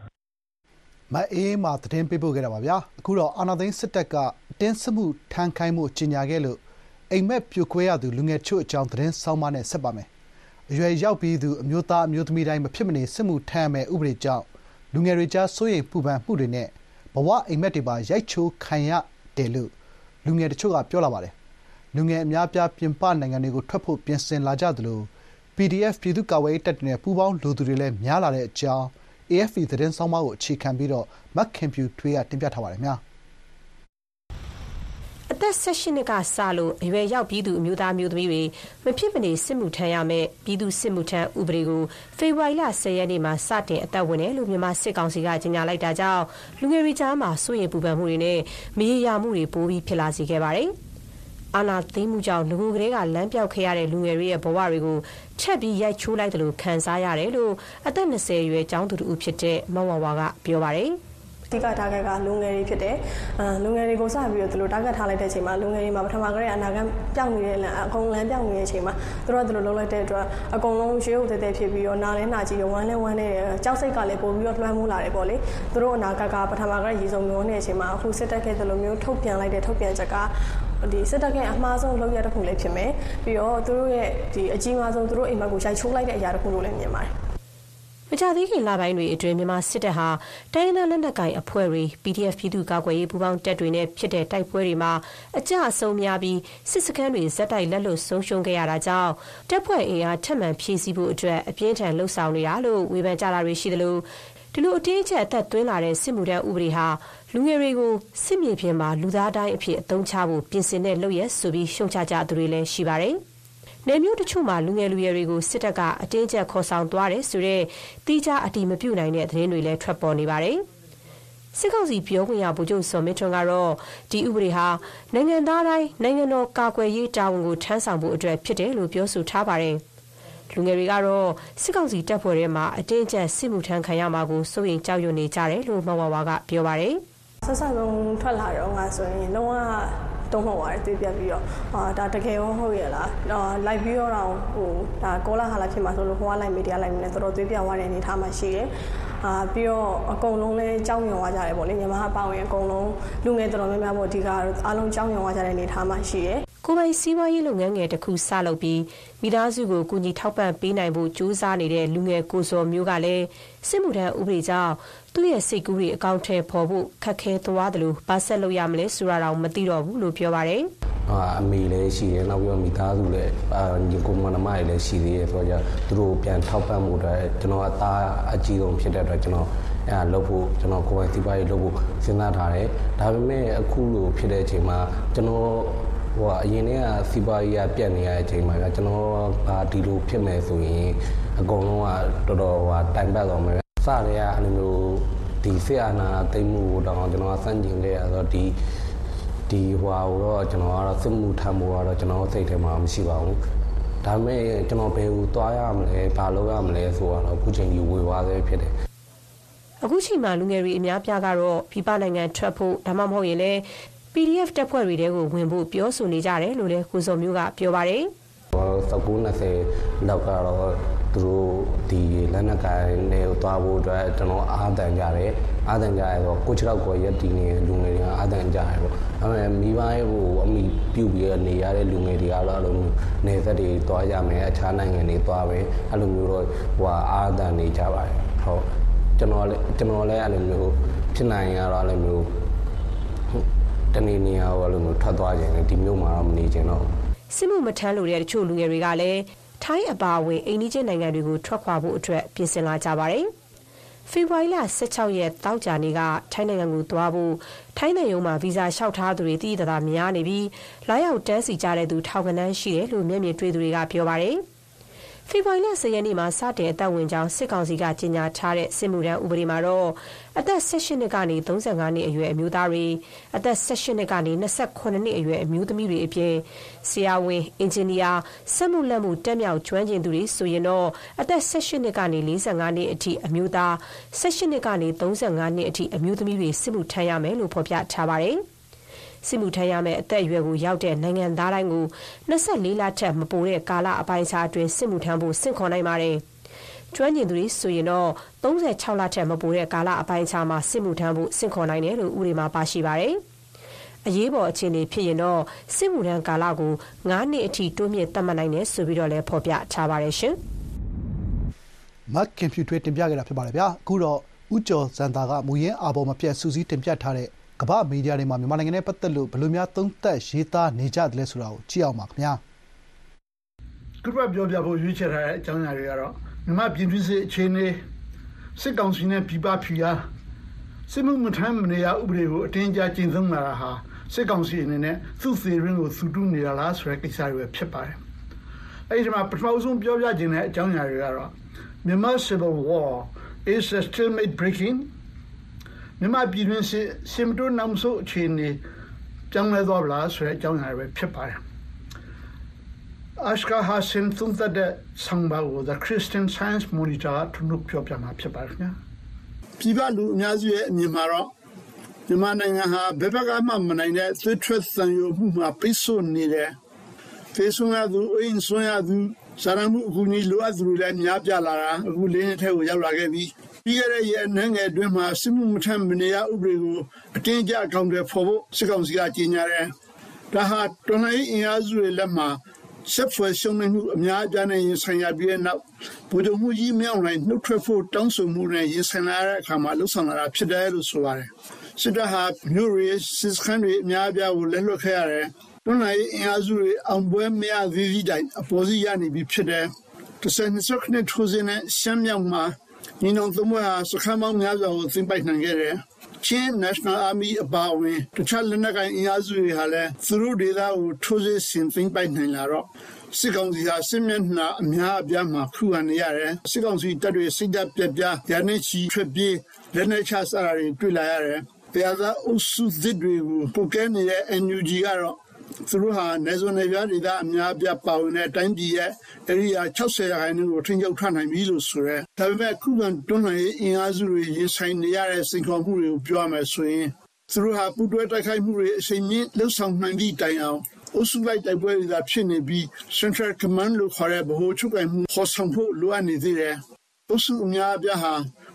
မအေးမာသတင်းပေးပို့ခဲ့တာပါဗျာအခုတော့အာနာသိန်းစစ်တပ်ကတင်းစစ်မှုထမ်းခိုင်းမှုကြီးညာခဲ့လို့အိမ်မက်ပြိုကွဲရသူလူငယ်ချို့အကြောင်းသတင်းဆောင်းပါးနဲ့ဆက်ပါမယ်အရွယ်ရောက်ပြီးသူအမျိုးသားအမျိုးသမီးတိုင်းမဖြစ်မနေစစ်မှုထမ်းရမယ်ဥပဒေကြောင့်လူငယ်တွေကြားစိုးရိမ်ပူပန်မှုတွေနဲ့ဘဝအိမ်မက်တွေပါရိုက်ချိုးခံရတယ်လို့လူငယ်တချို့ကပြောလာပါတယ်လူငယ်အများပြားပြင်ပနိုင်ငံတွေကိုထွက်ဖို့ပြင်ဆင်လာကြသလို PDF ပြည်သူ့ကာကွယ်ရေးတပ်တွေနဲ့ပူးပေါင်းလိုသူတွေလည်းများလာတဲ့အကြောင်း AFP သတင်းဆောင်းပါးကိုအခြေခံပြီးမခင်ဖြူထွေးကတင်ပြထားပါတယ်။အသက်၁၈နှစ်ကစလို့အရွယ်ရောက်ပြီးသူအမျိုးသားမျိုးသမီးတွေမဖြစ်မနေစစ်မှုထမ်းရမယ့်ပြည်သူ့စစ်မှုထမ်းဥပဒေကိုဖေဖော်ဝါရီလ၁၀ရက်နေ့မှာစတင်အသက်ဝင်တယ်လို့မြန်မာစစ်ကောင်စီကကြေညာလိုက်တာကြောင့်လူငယ်တွေကြားမှာစိုးရိမ်ပူပန်မှုတွေနဲ့မရေရာမှုတွေပိုပြီးဖြစ်လာစေခဲ့ပါတယ်။ အာနာသိမ်းမှုကြောင့်လူငယ်တွေကလမ်းပြောက်ခဲ့ရတဲ့လူငယ်တွေရဲ့ဘဝတွေကိုထပ်ပြီးရိုက်ချိုးလိုက်တယ်လို့ခံစားရတယ်လို့အသက်20အရွယ်ကျောင်းသူတူဖြစ်တဲ့မဝဝကပြောပါတယ်။အဓိက target ကလူငယ်တွေဖြစ်တယ်။အဲလူငယ်တွေကိုစပြီးတော့သူတို့ target ထားလိုက်တဲ့အချိန်မှာလူငယ်တွေမှာပထမကတည်းကအနာဂတ်ပြောင်းနေတဲ့လမ်းအကုန်လမ်းပြောင်းနေတဲ့အချိန်မှာသူတို့ကသူတို့လုံးလိုက်တဲ့အတွက်အကုန်လုံးရွှေဟုတ်တဲ့တဲ့ဖြစ်ပြီးတော့နားလဲနာကြည့်ရောဝမ်းလဲဝမ်းနေကြောက်စိတ်ကလည်းပို့ပြီးတော့လွှမ်းမိုးလာတယ်ပေါ့လေ။သူတို့အနာဂတ်ကပထမကရေစုံမျိုးနေတဲ့အချိန်မှာအခုစစ်တပ်ခဲ့တဲ့လိုမျိုးထုတ်ပြန်လိုက်တဲ့ထုတ်ပြန်ချက်က ဒီစစ်တပ်ကအမှားဆုံးလုပ်ရတဲ့ခုလေးဖြစ်မယ်။ပြီးတော့သူတို့ရဲ့ဒီအကြီးမားဆုံးသူတို့အိမ်မက်ကိုရိုက်ချိုးလိုက်တဲ့အရာတစ်ခုလို့လည်းမြင်ပါတယ်။မကြာသေးခင်လပိုင်းတွေအတွင်းမြန်မာစစ်တပ်ဟာတိုင်းရင်းသားလက်နက်ကိုင်အဖွဲ့တွေ PDF ပြည်သူ့ကာကွယ်ရေးပူးပေါင်းတပ်တွေနဲ့ဖြစ်တဲ့တိုက်ပွဲတွေမှာအကျအဆုံးများပြီးစစ်စခန်းတွေဇက်တိုက်လက်လွတ်ဆုံးရှုံးခဲ့ရတာကြောင့်တပ်ဖွဲ့အင်အားထပ်မံဖြည့်ဆည်းဖို့အတွက်အပြင်းထန်လှုံ့ဆော်နေတာလို့ဝေဖန်ကြတာတွေရှိသလိုဒီလိုအတင်းအကျပ်အသက်သွင်းလာတဲ့စစ်မှုထမ်းဥပဒေဟာ လူငယ်တွေကိုစစ်မြေပြင်မှာလူသားတိုင်းအဖြစ်အသုံးချဖို့ပြင်ဆင်တဲ့လုပ်ရက်ဆိုပြီးရှုံချကြသူတွေလည်းရှိပါတယ်။နယ်မြို့တချို့မှာလူငယ်လူရွယ်တွေကိုစစ်တပ်ကအတင်းအကျပ်ခေါ်ဆောင်သွားတယ်ဆိုတဲ့တိကျအတည်မပြုနိုင်တဲ့သတင်းတွေလည်းထွက်ပေါ်နေပါတယ်။စစ်ကောင်စီပြောခွင့်ရဗိုလ်ချုပ်စောမင်းထွန်းကတော့ဒီဥပဒေဟာနိုင်ငံသားတိုင်းနိုင်ငံတော်ကာကွယ်ရေးတာဝန်ကိုထမ်းဆောင်ဖို့အတွက်ဖြစ်တယ်လို့ပြောဆိုထားပါတယ်။လူငယ်တွေကတော့စစ်ကောင်စီတပ်ဖွဲ့ထဲမှာအတင်းအကျပ်စစ်မှုထမ်းခံရမှာကိုစိုးရိမ်ကြောက်ရွံ့နေကြတယ်လို့မဝဝကပြောပါတယ်။ ဆက်ဆက်ဆုံးထွက်လာတော့ငါဆိုရင်လုံးဝတုံ့မှောက်သွားတယ်တွေ့ပြပြီးတော့အာဒါတကယ်ရောဟုတ်ရဲ့လားအာလိုက်ပြီးတော့ဟိုဒါကောလာဟာလာဖြစ်မှာဆိုလို့ဟိုကလိုက်မီဒီယာလိုက်နေတော်တော်တွေ့ပြသွားတဲ့အနေထားမှာရှိတယ်အာပြီးတော့အကုန်လုံးလဲကြောင်းညွန်သွားကြတယ်ပေါ့လေညီမအပေါင်းရင်အကုန်လုံးလူငယ်တော်တော်များများပေါ့အဓိကအားလုံးကြောင်းညွန်သွားကြတဲ့အနေထားမှာရှိတယ် ကိုပိုင်စီးပွားရေးလုပ်ငန်းငယ်တစ်ခုစလုပ်ပြီးမိသားစုကိုကူညီထောက်ပံ့ပေးနိုင်ဖို့ကြိုးစားနေတဲ့လူငယ်ကိုစော်မျိုးကလည်းစစ်မှုထမ်းဥပဒေကြောင့်သူ့ရဲ့စိတ်ကူးတွေအကောင့်ထဲပေါ်ဖို့ခက်ခဲသွားတယ်လို့ဘာဆက်လုပ်ရမလဲဆိုတာတော့မသိတော့ဘူးလို့ပြောပါတယ်။အာအမေလည်းရှိတယ်နောက်ပြီးတော့မိသားစုလည်းအာညီကိုမနမလည်းရှိသေးတယ်ဆိုတော့သူတို့ပြန်ထောက်ပံ့မှုအတွက်ကျွန်တော်အသားအကြီးဆုံးဖြစ်တဲ့အတွက်ကျွန်တော်အဲလုပ်ဖို့ကျွန်တော်ကိုယ်ပိုင်စီးပွားရေးလုပ်ဖို့စဉ်းစားထားတယ်။ဒါပေမဲ့အခုလိုဖြစ်တဲ့အချိန်မှာကျွန်တော် ဟိုအရင်တည်းကစီးပွားရေးကပြတ်နေရတဲ့အချိန်မှာကျွန်တော်ကဒီလိုဖြစ်မယ်ဆိုရင်အကုန်လုံးကတော်တော်ဟိုတိုင်ပတ်သွားမယ်စတဲ့အဲ့လိုမျိုးဒီဆေးအာနာသိမ်းမှုတော့ကျွန်တော်စမ်းကျင်ခဲ့ရတော့ဒီဒီဟွာတော့ကျွန်တော်ကတော့စစ်မှုထမ်းဖို့ကတော့ကျွန်တော်စိတ်ထဲမှာမရှိပါဘူးဒါပေမဲ့ကျွန်တော်ဘယ်ကိုသွားရမလဲဘာလုပ်ရမလဲဆိုတော့အခုချိန်ကြီးဝေဝါးသေးဖြစ်တယ်အခုချိန်မှာလူငယ်တွေအများပြားကတော့ဖိပနိုင်ငံထွက်ဖို့ဒါမှမဟုတ်ရင်လည်း PDF တပ်ဖွဲ့တွေတဲကိုဝင်ဖို့ပြောဆိုနေကြတယ်လို့လည်းကိုစော်မျိုးကပြောပါတယ်1920လောက်ကတော့သူတို့ဒီလက်နက်ကိုင်တွေကိုသွားဖို့အတွက်ကျွန်တော်အားတန်ကြတယ်အားတန်ကြရတော့ကိုချလောက်ကိုရက်တီနေလူငယ်တွေကအားတန်ကြရပေါ့ဒါပေမဲ့မိဘရဲ့ဟိုအမိပြုတ်ပြီးနေရတဲ့လူငယ်တွေကတော့အဲ့လိုမျိုးနေသက်တွေသွားကြမယ်အခြားနိုင်ငံတွေသွားပဲအဲ့လိုမျိုးတော့ဟိုအားတန်နေကြပါတယ်ဟုတ်ကျွန်တော်လည်းကျွန်တော်လည်းအဲ့လိုမျိုးဖြစ်နိုင်ရတော့အဲ့လိုမျိုးတ နေနေရတော့အဲ့လိုမျိုးထွက်သွားခြင်းဒီမျိုးမှာတော့မနေခြင်းတော့စစ်မှုမထမ်းလို့တဲ့တချို့လူငယ်တွေကလည်းထိုင်းအပါအဝင်အိန္ဒိချင်းနိုင်ငံတွေကိုထွက်ခွာဖို့အတွက်ပြင်ဆင်လာကြပါတယ်။ဖေဖော်ဝါရီလ16ရက်တောက်ကြနေ့ကထိုင်းနိုင်ငံကိုသွားဖို့ထိုင်းနိုင်ငံမှာဗီဇာလျှောက်ထားသူတွေတည်တသာများနေပြီးလာရောက်တန်းစီကြတဲ့သူထောင်ကနန်းရှိတယ်လို့မျက်မြင်တွေ့သူတွေကပြောပါတယ်။ ဖေဖော်ဝါရီလ10ရက်နေ့မှာ စတင်အသက်ဝင်ကြောင်း စစ်ကောင်စီက ကြေညာထားတဲ့ စစ်မှုထမ်းဥပဒေမှာတော့ အသက်18နှစ်ကနေ35နှစ်အရွယ် အမျိုးသားတွေ အသက်18နှစ်ကနေ28နှစ်အရွယ် အမျိုးသမီးတွေအပြင် ဆရာဝန် အင်ဂျင်နီယာ စက်မှုလက်မှုတက်မြောက်ကျွမ်းကျင်သူတွေဆိုရင်တော့ အသက်18နှစ်ကနေ45နှစ်အထိ အမျိုးသား18နှစ်ကနေ35နှစ်အထိ အမျိုးသမီးတွေ စစ်မှုထမ်းရမယ်လို့ ဖော်ပြထားပါတယ်။ စစ်မှုထမ်းရမယ့်အသက်အရွယ်ကိုရောက်တဲ့နိုင်ငံသားတိုင်းကို24လထက်မပိုတဲ့ကာလအပိုင်းအခြားအတွင်းစစ်မှုထမ်းဖို့ဆင့်ခေါ်နိုင်ပါတယ်။ကျွမ်းကျင်သူတွေဆိုရင်တော့36လထက်မပိုတဲ့ကာလအပိုင်းအခြားမှာစစ်မှုထမ်းဖို့ဆင့်ခေါ်နိုင်တယ်လို့ဥပဒေမှာပါရှိပါတယ်။အရေးပေါ်အခြေအနေဖြစ်ရင်တော့စစ်မှုထမ်းကာလကို9နှစ်အထိတိုးမြင့်သတ်မှတ်နိုင်တယ်ဆိုပြီးတော့လည်းဖော်ပြထားပါတယ်ရှင်။မတ်ကင်ဖြူထွေးတင်ပြခဲ့တာဖြစ်ပါတယ်ဗျာ။အခုတော့ဦးကျော်စံသာကမူရင်းအာဘော်မပြတ်စူးစီးတင်ပြထားတဲ့ ကမ္ဘာ့မီဒီယာတွေမှာ မြန်မာနိုင်ငံနဲ့ပတ်သက်လို့ ဘယ်လိုများ သုံးသပ်ရေးသားနေကြသလဲဆိုတာကို ကြည့်အောင်ပါခင်ဗျာ။ခုဘပြောပြဖို့ ရွေးချယ်ထားတဲ့အကြောင်းအရာတွေကတော့ မြန်မာပြည်တွင်းစစ်အခြေအနေ စစ်ကောင်စီနဲ့ ပြည်ပဖိအား စစ်မှုမထမ်းမနေရဥပဒေကို အတင်းအကျပ်ကျင့်သုံးလာတာဟာ စစ်ကောင်စီအနေနဲ့ သူ့သေရင်းကို သူတူးနေတာလားဆိုတဲ့ကိစ္စတွေပဲဖြစ်ပါတယ်။အဲဒီမှာ ပထမဆုံးပြောပြခြင်းတဲ့အကြောင်းအရာတွေကတော့မြန်မာ Civil War is a stalemate breaking မြန်မာပြည်တွင်းစစ်စင်မတိုနောက်ဆုံးအခြေအနေပြောင်းလဲသွားပါလားဆိုတဲ့အကြောင်းအရာတွေပဲဖြစ်ပါတယ်။ Ashka Hassan သုံးသပ်တဲ့ဆောင်ပါကို The Christian Science Monitor ထုနှုတ်ပြောပြမှာဖြစ်ပါတယ်ခင်ဗျာ။ပြည်ပလူအများစုရဲ့အမြင်မှာတော့မြန်မာနိုင်ငံဟာဘယ်ဘက်ကမှမနိုင်တဲ့သွေးထွက်သံယိုမှုမှာပိတ်ဆို့နေတယ်။ဖေဆွမ်းရသူအင်းဆွမ်းရသူစာရမှုအကူအညီလိုအပ်သူတွေလည်းများပြားလာတာအခုလေးနှစ်ထဲကိုရောက်လာခဲ့ပြီ။ ပြီးခဲ့တဲ့ရက်နိုင်ငံအတွင်းမှာစစ်မှုမထမ်းမနေရဥပဒေကိုအတင်းအကျပ်အကောင့်တွေဖော်ဖို့စစ်ကောင်စီကကြေညာတယ်။ဒါဟာတော်လှန်ရေးအင်အားစုတွေလက်မှာဆက်ဖွယ်ရှုံးနေမှုအများအပြားနဲ့ရင်ဆိုင်ရပြီးတဲ့နောက်ဗိုလ်ချုပ်မှုကြီးမြောက်နိုင်နှုတ်ထွက်ဖို့တောင်းဆိုမှုနဲ့ရင်ဆိုင်လာတဲ့အခါမှာလှုပ်ဆောင်လာတာဖြစ်တယ်လို့ဆိုပါတယ်။စစ်တပ်ဟာမြို့ရီစစ်စခန်းတွေအများအပြားကိုလက်လွတ်ခဲ့ရတယ်။တွန်းလှန်ရေးအင်အားစုတွေအောင်ပွဲမရသေးသည့်တိုင်အပေါ်စီရနေပြီဖြစ်တယ်။တစ်ဆက်နှစ်စက္ကန့်ထိုးစင်းနဲ့ရှမ်းမြောက်မှာ ညီနောင်သုံးဘွဲဟာစခန်းပေါင်းများစွာကိုသိမ်းပိုက်နိုင်ခဲ့တယ်။ချင်း National Army အပါအဝင်တခြားလက်နက်ကိုင်အင်အားစုတွေဟာလည်းသူတို့ဒေသကိုထိုးစစ်ဆင်သိမ်းပိုက်နိုင်လာတော့စစ်ကောင်စီဟာစစ်မျက်နှာအများအပြားမှာခုခံနေရတယ်စစ်ကောင်စီတပ်တွေစိတ်ဓာတ်ပြက်ပြားရနေချီထွက်ပြေးလက်နက်ချစတာတွေတွေ့လာရတယ်တရားသာအုပ်စုသစ်တွေကိုပုတ်ကဲနေတဲ့ NUG ကတော့ သူတို့ဟာနေဇွန်နေပြဒေသအများအပြားပါဝင်တဲ့အတိုင်းပြည်ရဲ့အရိယာ60ရာခိုင်နှုန်းကိုထိန်းချုပ်ထားနိုင်ပြီလို့ဆိုရဲဒါပေမဲ့ခုခံတွန်းလှန်ရေးအင်အားစုတွေရင်ဆိုင်နေရတဲ့စိန်ခေါ်မှုတွေကိုပြောရမယ်ဆိုရင်သူတို့ဟာပူတွဲတိုက်ခိုက်မှုတွေအချိန်မြင့်လှုပ်ဆောင်နိုင်သည့်တိုင်အောင်အုပ်စုလိုက်တိုက်ပွဲတွေသာဖြစ်နေပြီး Central Command လို့ခေါ်တဲ့ဗဟိုချုပ်ကိုင်မှုခေါ်ဆောင်ဖို့လိုအပ်နေသေးတယ်။အုပ်စုအများအပြားဟာ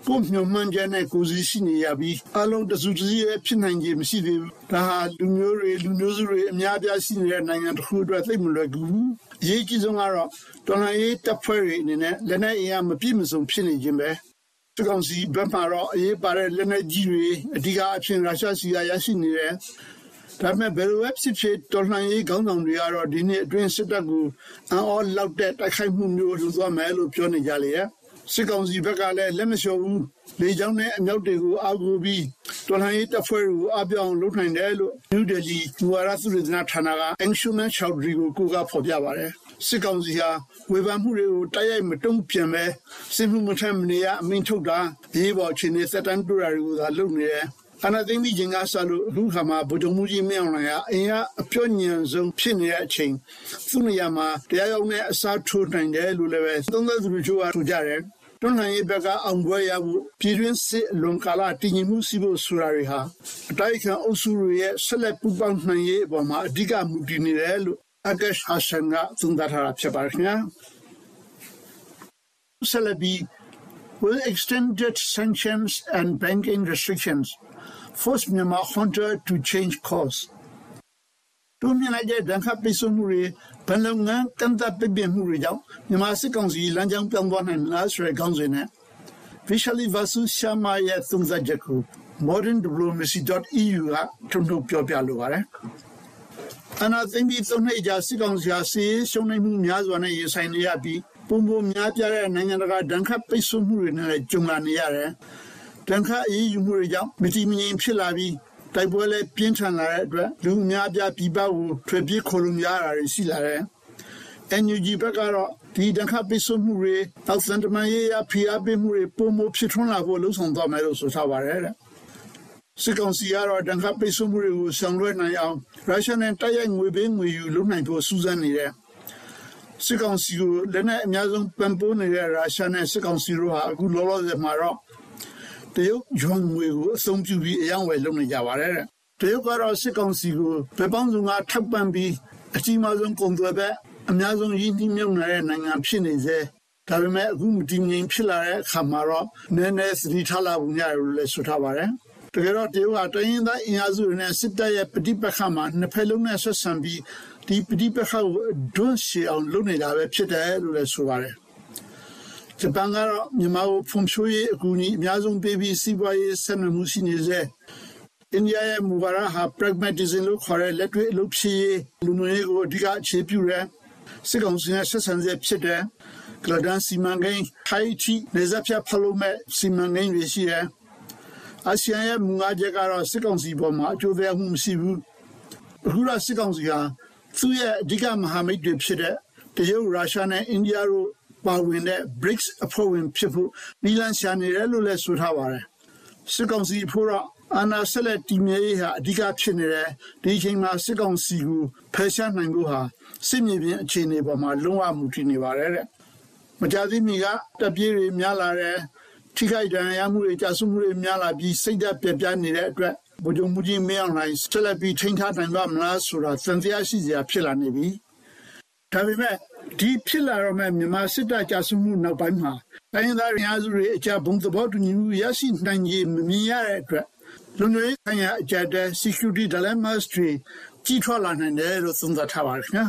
ကိုယ်မျှော်မှန်းချက်နဲ့ကိုယ်စီရှိနေရပြီးအလုံးတစုတစည်းရဲ့ဖြစ်နိုင်ခြင်းမရှိသေးဘူး။ဒါဟာလူမျိုးတွေလူမျိုးစုတွေအများအပြားရှိနေတဲ့နိုင်ငံတစ်ခုအတွက်သိပ်မလွယ်ကူဘူး။အရေးကြီးဆုံးကတော့တော်လှန်ရေးတပ်ဖွဲ့တွေအနေနဲ့လက်နက်အင်အားမပြည့်မစုံဖြစ်နေခြင်းပဲ။စစ်ကောင်စီဘက်မှတော့အရေးပါတဲ့လက်နက်ကြီးတွေအဓိကအဖြစ်ရုရှားစီကရရှိနေတယ်။ဒါပေမဲ့ဘယ်လိုပဲဖြစ်ဖြစ်တော်လှန်ရေးခေါင်းဆောင်တွေကတော့ဒီနေ့အတွင်းစစ်တပ်ကိုအံ့ဩလောက်တဲ့တိုက်ခိုက်မှုမျိုးလုပ်သွားမယ်လို့ပြောနေကြလေရဲ့ စစ်ကောင်စီဘက်ကလည်းလက်မလျှော်ဘူးလေကြောင်းနဲ့အမြောက်တွေကိုအာဂူပြီးတော်လှန်ရေးတပ်ဖွဲ့တွေကိုအပြောင်းလုပ်နိုင်တယ်လို့ New Delhi ဘူဝါရသုတေသနဌာနက Anshuman Chowdhury ကိုကိုကဖော်ပြပါတယ်စစ်ကောင်စီဟာဝေဖန်မှုတွေကိုတိုက်ရိုက်မတုံ့ပြန်ပဲစစ်မှုမထမ်းမနေရအမိန့်ထုတ်တာဒီပေါ်ချင်းနေသက်တမ်းတူတာတွေကိုသာလုပ်နေတယ် အနာသိမ့်ပြီးခြင်းကဆလို့အခုခါမှာဗိုလ်ချုပ်မှုကြီးမင်းအောင်လှိုင်ကအင်ကအပြော့ညံဆုံးဖြစ်နေတဲ့အချိန်သူ့နေရာမှာတရားရုံးနဲ့အစားထိုးနိုင်တယ်လို့လည်းပဲသုံးသက်သူတို့ကဆိုကြတယ်တွန်းလှန်ရေးဘက်ကအောင်ပွဲရဖို့ပြည်တွင်းစစ်လွန်ကာလတည်ငြိမ်မှုရှိဖို့ဆိုတာတွေဟာအတိုက်ခံအုပ်စုတွေရဲ့ဆက်လက်ပူးပေါင်းနိုင်ရေးအပေါ်မှာအဓိကမူတည်နေတယ်လို့အကက်ဟာဆန်ကသုံးသပ်ထားတာဖြစ်ပါတယ်ခင်ဗျာဆက်လက်ပြီး Will extended sanctions and banking restrictions force Myanmar hunter to change course? တူမြင်လိုက်တဲ့ဒဏ်ခတ်ပိတ်ဆို့မှုတွေဗန်လုံငန်းကန့်သတ်ပိတ်ပင်မှုတွေကြောင့်မြန်မာစစ်ကောင်စီလမ်းကြောင်းပြောင်းသွားနိုင်မလားဆိုတဲ့ခေါင်းစဉ်နဲ့ Vishali Vasu Sharma ရဲ့သုံးသပ်ချက်ကို moderndiplomacy.eu ကထုံထုံပြောပြလိုပါတယ်။အနာသိမ့်ပြီးသုံးနှစ်ကြာစစ်ကောင်စီဟာစီးရှုံးနေမှုများစွာနဲ့ရင်ဆိုင်နေရပြီးပုံပုံများပြားတဲ့နိုင်ငံတကာဒဏ်ခတ်ပိတ်ဆို့မှုတွေနဲ့ကြုံလာနေရတယ်။ ဒဏ်ခတ်အရေးယူမှုတွေကြောင့်မတိမငြိမ်ဖြစ်လာပြီးတိုက်ပွဲလည်းပြင်းထန်လာတဲ့အတွက်လူအများပြားပြည်ပကိုထွက်ပြေးခိုလုံရတာတွေရှိလာတယ်။ NUG ဘက်ကတော့ဒီတခါပိတ်ဆို့မှုတွေတောက်စံတမန်ရေးရဖိအားပေးမှုတွေပုံမဖြစ်ထွန်းလာဖို့လှုံ့ဆော်သွားမယ်လို့ဆိုထားပါတယ်တဲ့။စစ်ကောင်စီကတော့တခါပိတ်ဆို့မှုတွေကိုဆောင်ရွက်နိုင်အောင်ရုရှားနဲ့တိုက်ရိုက်ငွေပေးငွေယူလုပ်နိုင်ဖို့စူးစမ်းနေတယ်။စစ်ကောင်စီကိုလက်နက်အများဆုံးပံ့ပိုးနေတဲ့ရုရှားနဲ့စစ်ကောင်စီတို့ဟာအခုလောလောဆယ်မှာတော့ တရုတ်ယွမ်ငွေကိုအသုံးပြုပြီးအယောင်းဝယ်လုပ်နေကြပါတယ်တဲ့တရုတ်ကတော့စစ်ကောင်စီကိုဗပေပေါင်းစုံကထောက်ပံ့ပြီးအကြီးမားဆုံးကုန်သွယ်ဘက်အများဆုံးရင်းနှီးမြှုပ်နှံတဲ့နိုင်ငံဖြစ်နေစေဒါပေမဲ့အခုမတည်ငြိမ်ဖြစ်လာတဲ့အခါမှာတော့နည်းနည်းသတိထားလာပုံရတယ်လို့လည်းဆိုထားပါတယ်တကယ်တော့တရုတ်ကတရင်သားအင်အားစုတွေနဲ့စစ်တပ်ရဲ့ပဋိပက္ခမှာနှစ်ဖက်လုံးနဲ့ဆက်ဆံပြီးဒီပဋိပက္ခကိုဒွန်းရှည်အောင်လုပ်နေတာပဲဖြစ်တယ်လို့လည်းဆိုပါတယ် ဂျပန်ကတော့မြန်မာကိုဖွံ့ဖြိုးရေးအကူအညီအများဆုံးပေးပြီးစီးပွားရေးဆက်နွယ်မှုရှိနေစေအိန္ဒိယရဲ့မူဝါဒဟာ pragmatism လို့ခေါ်တဲ့လက်တွေ့အလုပ်ဖြစ်ရေးလူမျိုးရေးကိုအဓိကအခြေပြုတယ်စစ်ကောင်စီနဲ့ဆက်ဆံချက်ဖြစ်တဲ့ကလဒန်စီမံကိန်းထိုင်တီနေဇက်ဖြတ်ဖလို့မဲ့စီမံကိန်းတွေရှိတယ်။အာဆီယံရဲ့မူငါချက်ကတော့စစ်ကောင်စီပေါ်မှာအကျိုးသက်ရောက်မှုမရှိဘူး။အခုတော့စစ်ကောင်စီဟာသူ့ရဲ့အဓိကမဟာမိတ်တွေဖြစ်တဲ့တရုတ်ရုရှားနဲ့အိန္ဒိယတို့ ပါဝင်တဲ့ BRICS အဖွဲ့ဝင်ဖြစ်ဖို့နီလန်ရှာနေတယ်လို့လည်းဆိုထားပါတယ်။စစ်ကောင်စီဖို့တော့အာဏာဆက်လက်တည်မြဲရေးဟာအဓိကဖြစ်နေတယ်ဒီအချိန်မှာစစ်ကောင်စီကိုဖယ်ရှားနိုင်ဖို့ဟာစစ်မြေပြင်အခြေအနေပေါ်မှာလုံးဝမူတည်နေပါတယ်တဲ့မကြသေးမီကတပ်ပြေးတွေများလာတယ်ထိခိုက်ဒဏ်ရာရမှုတွေကြာစုမှုတွေများလာပြီးစိတ်ဓာတ်ပြပြနေတဲ့အတွက်ဗိုလ်ချုပ်မှုကြီးမင်းအောင်လှိုင်ဆက်လက်ပြီးထိန်းထားနိုင်ပါမလားဆိုတာသံသယရှိစရာဖြစ်လာနေပြီဒါပေမဲ့ ဒီဖြစ်လာတော့မဲ့မြန်မာစစ်တပ်ကြာစုမှုနောက်ပိုင်းမှာတိုင်းသားရင်းအားစုတွေအကြဘုံသဘောတူညီမှုရရှိနိုင်ရေးမမြင်ရတဲ့အတွက်လုံခြုံရေးဆိုင်ရာအကြတဲ့ security dilemmas တွေကြီးထွားလာနိုင်တယ်လို့သုံးသပ်ထားပါတယ်ခင်ဗျာ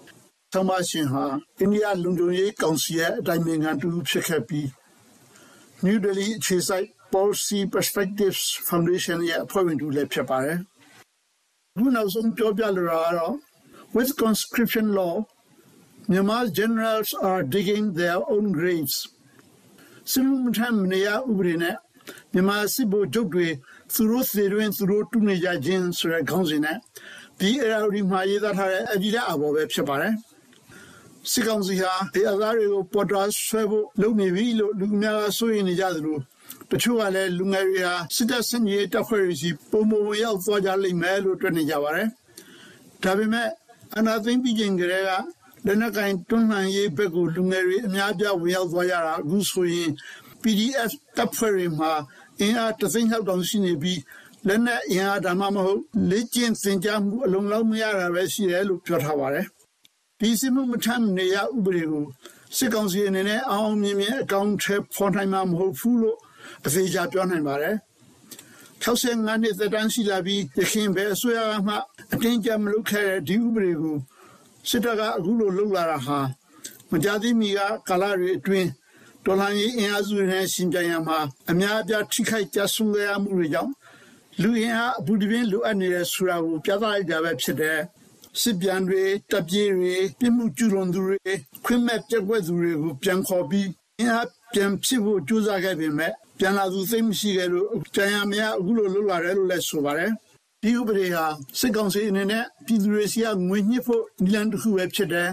။သမရှင်ဟာအိန္ဒိယလုံခြုံရေးကောင်စီရဲ့အတိုင်းအမြံတူဖြစ်ခဲ့ပြီး New Delhi အခြေစိုက် Policy Perspectives Foundation ရဲ့အဖွဲ့ဝင်တူလည်းဖြစ်ပါတယ်။ခုနောက်ဆုံးပြောပြလိုတာကတော့ with conscription law Myanmar generals are digging their own graves. စမှုမထမ်းမနေရဥပဒေနဲ့မြန်မာစစ်ဗိုလ်ချုပ်တွေသူတို့သေတွင်သူတို့တူနေကြခြင်းဆိုတဲ့ခေါင်းစဉ်နဲ့ဒီအရာဒီမှာရေးသားထားတဲ့အကြည့်တဲ့အဘော်ပဲဖြစ်ပါတယ်စစ်ကောင်စီဟာဒီအသားတွေကိုပေါ်တာဆွဲဖို့လုပ်နေပြီလို့လူများကစိုးရိမ်နေကြသလိုတချို့ကလည်းလူငယ်တွေဟာစစ်တပ်စင်ကြီးတပ်ဖွဲ့တွေစီပုံမဝင်ရောက်သွားကြလိမ့်မယ်လို့တွက်နေကြပါတယ်ဒါပေမဲ့အနာသိမ့်ပြီးခြင်းကလေးက လက်နက်ကင်တွန်းလှန်ရေးဘက်ကိုလူငယ်တွေအများပြဝင်ရောက်သွားကြတာအခုဆိုရင် PDF တပ်ဖွဲ့တွေမှာအင်အားတသိန်းလောက်တောင်ရှိနေပြီးလက်နက်အင်အားဒါမှမဟုတ်လေ့ကျင့်သင်ကြားမှုအလုံးလောက်မရတာပဲရှိတယ်လို့ပြောထားပါတယ်။ဒီစစ်မှုမထမ်းနေရဥပဒေကိုစစ်ကောင်စီအနေနဲ့အောင်အောင်မြင်မြင်အကောင့်ထဲဖော်နိုင်မှာမဟုတ်ဘူးလို့အသေးချာပြောနိုင်ပါတယ်။65နှစ်သက်တမ်းရှိလာပြီးရခင်ပဲအစိုးရကမှအတင်းကြပ်မလုပ်ခဲ့တဲ့ဒီဥပဒေကို စစ်တပ်ကအခုလိုလုပ်လာတာဟာမကြသေးမီကကာလတွေအတွင်းဒေါ်လာရေးအင်အားစုတွေနဲ့ရှင်ပြန်ရမှာအများအပြားထိခိုက်ကြဆုံးခဲ့ရမှုတွေကြောင့်လူအင်အားအပူတပြင်းလိုအပ်နေတဲ့ဆိုတာကိုပြသလိုက်တာပဲဖြစ်တယ်စစ်ပြန်တွေတပ်ပြေးတွေပြမှုကျူလွန်သူတွေခွင့်မဲ့ပြက်ကွက်သူတွေကိုပြန်ခေါ်ပြီးအင်အားပြန်ဖြစ်ဖို့ကြိုးစားခဲ့ပေမဲ့ပြန်လာသူသိမရှိခဲ့လို့ပြန်ရမရအခုလိုလုပ်လာတယ်လို့လည်းဆိုပါတယ် ဒီဥပဒေဟာစစ်ကောင်စီအနေနဲ့ပြည်သူတွေစီကငွေညှစ်ဖို့နည်းလမ်းတစ်ခုပဲဖြစ်တယ်